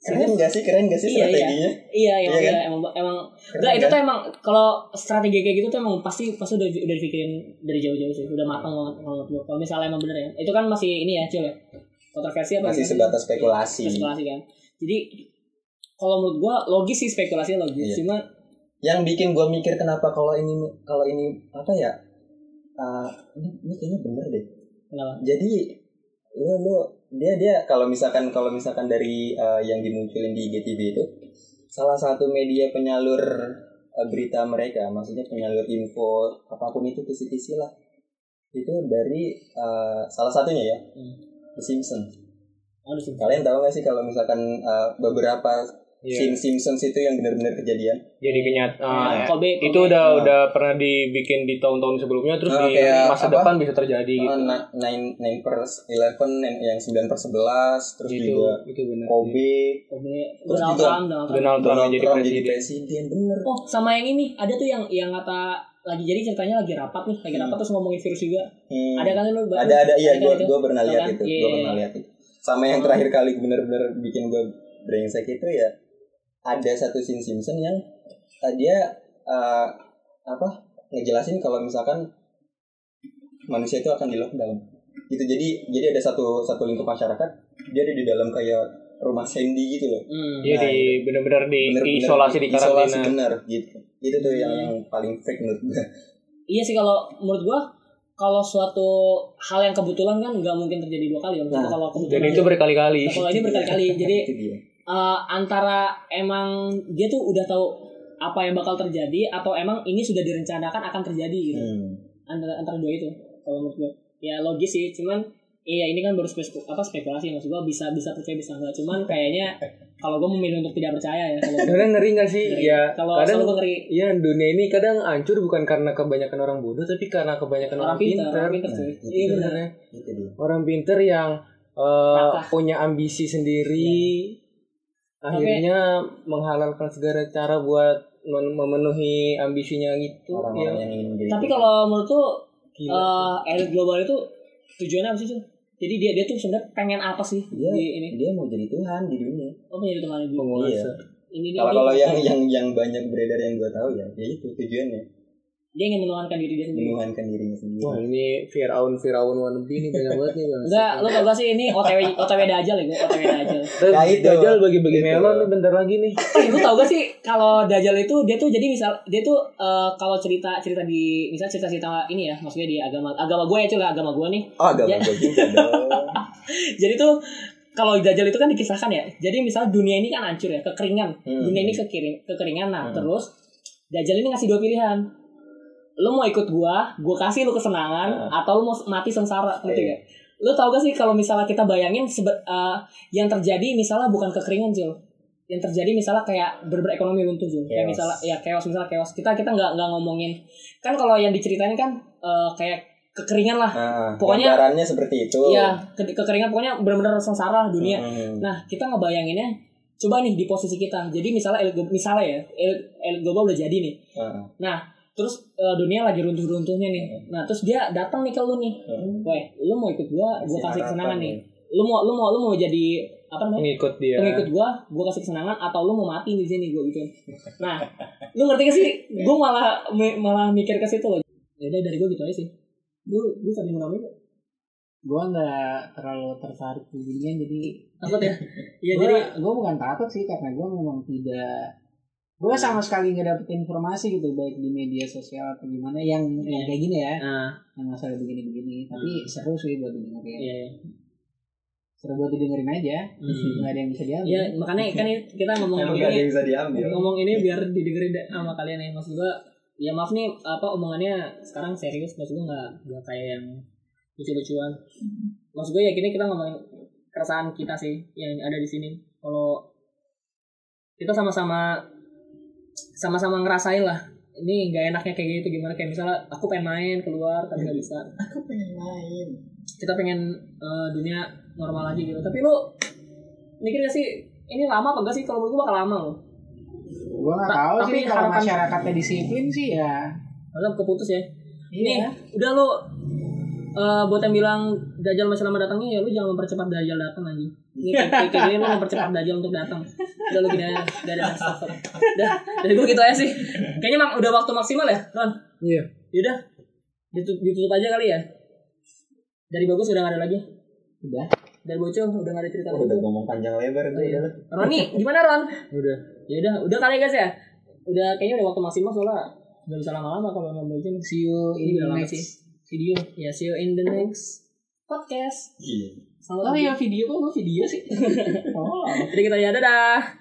Keren gak sih keren gak sih Iya, iya. strateginya Iya, iya, Iya kan? iya, emang emang Keren enggak itu kan? tuh emang kalau strategi kayak gitu tuh emang pasti pasti udah udah dipikirin dari jauh-jauh sih, udah matang banget kalau gua. Kalau misalnya emang bener ya. Itu kan masih ini ya, Cil ya. Kontroversi apa masih sebatas spekulasi Spekulasi kan. Jadi kalau menurut gua logis sih spekulasinya logis, Iya. cuma yang bikin gue mikir kenapa kalau ini kalau ini apa ya ah, ini, ini kayaknya bener deh kenapa? jadi lu lu dia dia kalau misalkan kalau misalkan dari uh, yang dimunculin di IGTV itu salah satu media penyalur uh, berita mereka maksudnya penyalur info apa pun itu kisi-kisi lah itu dari uh, salah satunya ya Hmm. The Simpsons sih. kalian tahu nggak sih kalau misalkan uh, beberapa Scene Simpsons itu yang benar-benar kejadian Jadi kenyataan Ah, Kobe, Kobe. itu udah Ah. udah pernah dibikin di tahun-tahun sebelumnya terus Ah, di masa apa? depan bisa terjadi gitu. uh, na- nine nine per eleven yang yang sembilan per sebelas terus itu juga itu benar. Kobe Kobe. Terus Donald juga Trump, Donald Trump. Donald Trump Donald yang jadi Trump jadi presiden. presiden bener Oh, sama yang ini, ada tuh yang yang kata lagi jadi ceritanya lagi rapat nih, lagi rapat terus ngomongin virus juga. Hmm. Ada kan lu? Ada ada iya kan gue itu? gue pernah Tau lihat kan? itu Iya, gue iya, pernah iya. lihat itu sama yang terakhir kali bener-bener bikin gue brengsek itu ya ada satu scene Simpson yang uh, dia uh, apa ngejelasin kalau misalkan manusia itu akan di lockdown itu jadi jadi ada satu satu lingkup masyarakat dia ada di dalam kayak rumah Sandy gitu loh Hmm. Iya Nah, di benar-benar di Bener-bener isolasi di isolasi karantina. bener gitu itu tuh yang Hmm. yang paling fake menurut gue Iya sih kalau menurut gua kalau suatu hal yang kebetulan kan nggak mungkin terjadi dua kali ya. Nah, kalau Dan kebetulan itu berkali-kali. Nah, kalau ini berkali-kali. Jadi eh, antara emang dia tuh udah tahu apa yang bakal terjadi atau emang ini sudah direncanakan akan terjadi gitu. hmm. Antara antara dua itu kalau menurut gua. Ya logis sih, cuman iya ini kan baru speku- apa spekulasi maksud gua bisa bisa percaya bisa enggak. Cuman kayaknya kalau gua memilih untuk tidak percaya ya kalau Kadang ngeri gak sih? Ngeri. Ya kalau kadang gua ngeri Iya dunia ini kadang hancur bukan karena kebanyakan orang bodoh tapi karena kebanyakan orang, orang pintar, pintar. orang pintar cuy. Nah, Iya benar. Orang pintar yang Nakah. punya ambisi sendiri akhirnya menghalalkan segala cara buat men- memenuhi ambisinya gitu orang-orang ya. yang ingin Tapi kalau menurut tuh Gila. eh elit global itu tujuannya apa sih Cul? Jadi dia dia tuh sebenarnya pengen apa sih dia di ini? dia mau jadi Tuhan di dunia Oh menjadi teman ibu. penguasa. Ini dia, kalau dia, kalau yang yang yang banyak beredar yang gue tahu ya ya itu tujuannya dia ingin menuhankan diri dia sendiri. menuhankan dirinya sendiri Wah ini Firaun Firaun wannabe ini banyak banget nih bang. Enggak, lu tau gak sih ini OTW OTW Dajjal ya gue OTW Dajjal. Ya, itu. Dajjal bagi-bagi Itu. melon nih bentar lagi nih. Eh, lu tau gak sih kalau Dajjal itu dia tuh jadi misal dia tuh eh, kalau cerita cerita di misal cerita cerita ini ya maksudnya di agama agama gue ya cuy agama gue nih. oh agak Ya. gue juga dong Jadi tuh kalau Dajjal itu kan dikisahkan ya. Jadi misal dunia ini kan hancur ya, kekeringan. Hmm. Dunia ini kekiring, kekeringan. Nah, Hmm. terus Dajjal ini ngasih dua pilihan. Lu mau ikut gua, gua kasih lu kesenangan atau lu mau mati sengsara, ngerti Iya. gak? Lu tau gak sih kalau misalnya kita bayangin sebe- eh, yang terjadi misalnya bukan kekeringan Jul. Yang terjadi misalnya kayak berber ekonomi runtuh Jul. Kayak misalnya ya chaos misalnya chaos. Kita kita nggak nggak ngomongin kan kalau yang diceritain kan eh, kayak kekeringan lah. Nah, Pokoknya- gambarannya seperti itu. Iya, ke- kekeringan pokoknya benar-benar sengsara dunia. Hmm. Nah, kita ngebayanginnya coba nih di posisi kita. Jadi misalnya elit misalnya ya, elit, elit global udah jadi nih. Nah, Nah, terus eh, dunia lagi runtuh-runtuhnya nih. Nah, terus dia datang nih ke lu nih. Hmm. Weh, lu mau ikut gua, gua Kasih kasih kesenangan nih. Lu mau lu mau lu mau jadi apa namanya? Pengikut dia. Pengikut gua, gua kasih kesenangan atau lu mau mati di sini gua gitu. Nah, lu ngerti gak sih? Gua malah malah mikir ke situ loh. Ya udah dari gua gitu aja sih. Lu lu tadi mau gue nggak terlalu tertarik di ginian jadi takut ya? Iya, jadi gue bukan takut sih karena gue memang tidak gue sama sekali nggak dapet informasi gitu baik di media sosial atau gimana yang yang kayak gini ya. Nah, yang masalah begini-begini tapi seru sih buat didengerin. Iya. iya. seru buat didengerin aja Hmm. nggak ada yang bisa diambil. Iya, makanya kan kita ngomong Emang ini gak ada yang bisa diambil. ngomong ini biar didengerin sama kalian ya. Maksud gua ya maaf nih apa omongannya sekarang serius? Maksud gua nggak nggak kayak yang lucu-lucuan. Maksud gua ya gini kita ngomongin keresahan kita sih yang ada di sini. Kalau kita sama-sama sama-sama ngerasain lah ini nggak enaknya kayak gitu gimana? Kayak misalnya aku pengen main keluar tapi nggak bisa. Aku pengen main. Kita pengen eh, dunia normal lagi gitu. Tapi lu mikir gak sih ini lama apa enggak sih? Kalau menurut gua bakal lama loh. Gue nggak Ta- tahu tapi sih kalau masyarakatnya disiplin sih ya. Masa keputus ya. Iya. Nih, udah lu eh, buat yang bilang Dajjal masih lama datangnya ya lu jangan mempercepat Dajjal datang lagi. Ini kayak gini lu mempercepat Dajjal untuk datang. Udah lu gini aja, gak ada stop stop. Udah, dari gua gitu aja sih. Kayaknya mak udah waktu maksimal ya, Ron. Iya. Yaudah, ditutup, ditutup aja kali ya. Dari bagus udah gak ada lagi. udah Dari bocor udah gak ada cerita Oh, lagi. udah ngomong panjang lebar Oh, tuh iya. udah. Roni, gimana Ron? Udah. Ya udah, udah kali ya guys ya. Udah kayaknya udah waktu maksimal soalnya nggak bisa lama-lama kalau ngomong game. see you Ini in udah the lama next sih. Video. Ya, see you in the next podcast. Iya. Selamat oh ya video kok gue video sih oh Jadi kita ya dadah.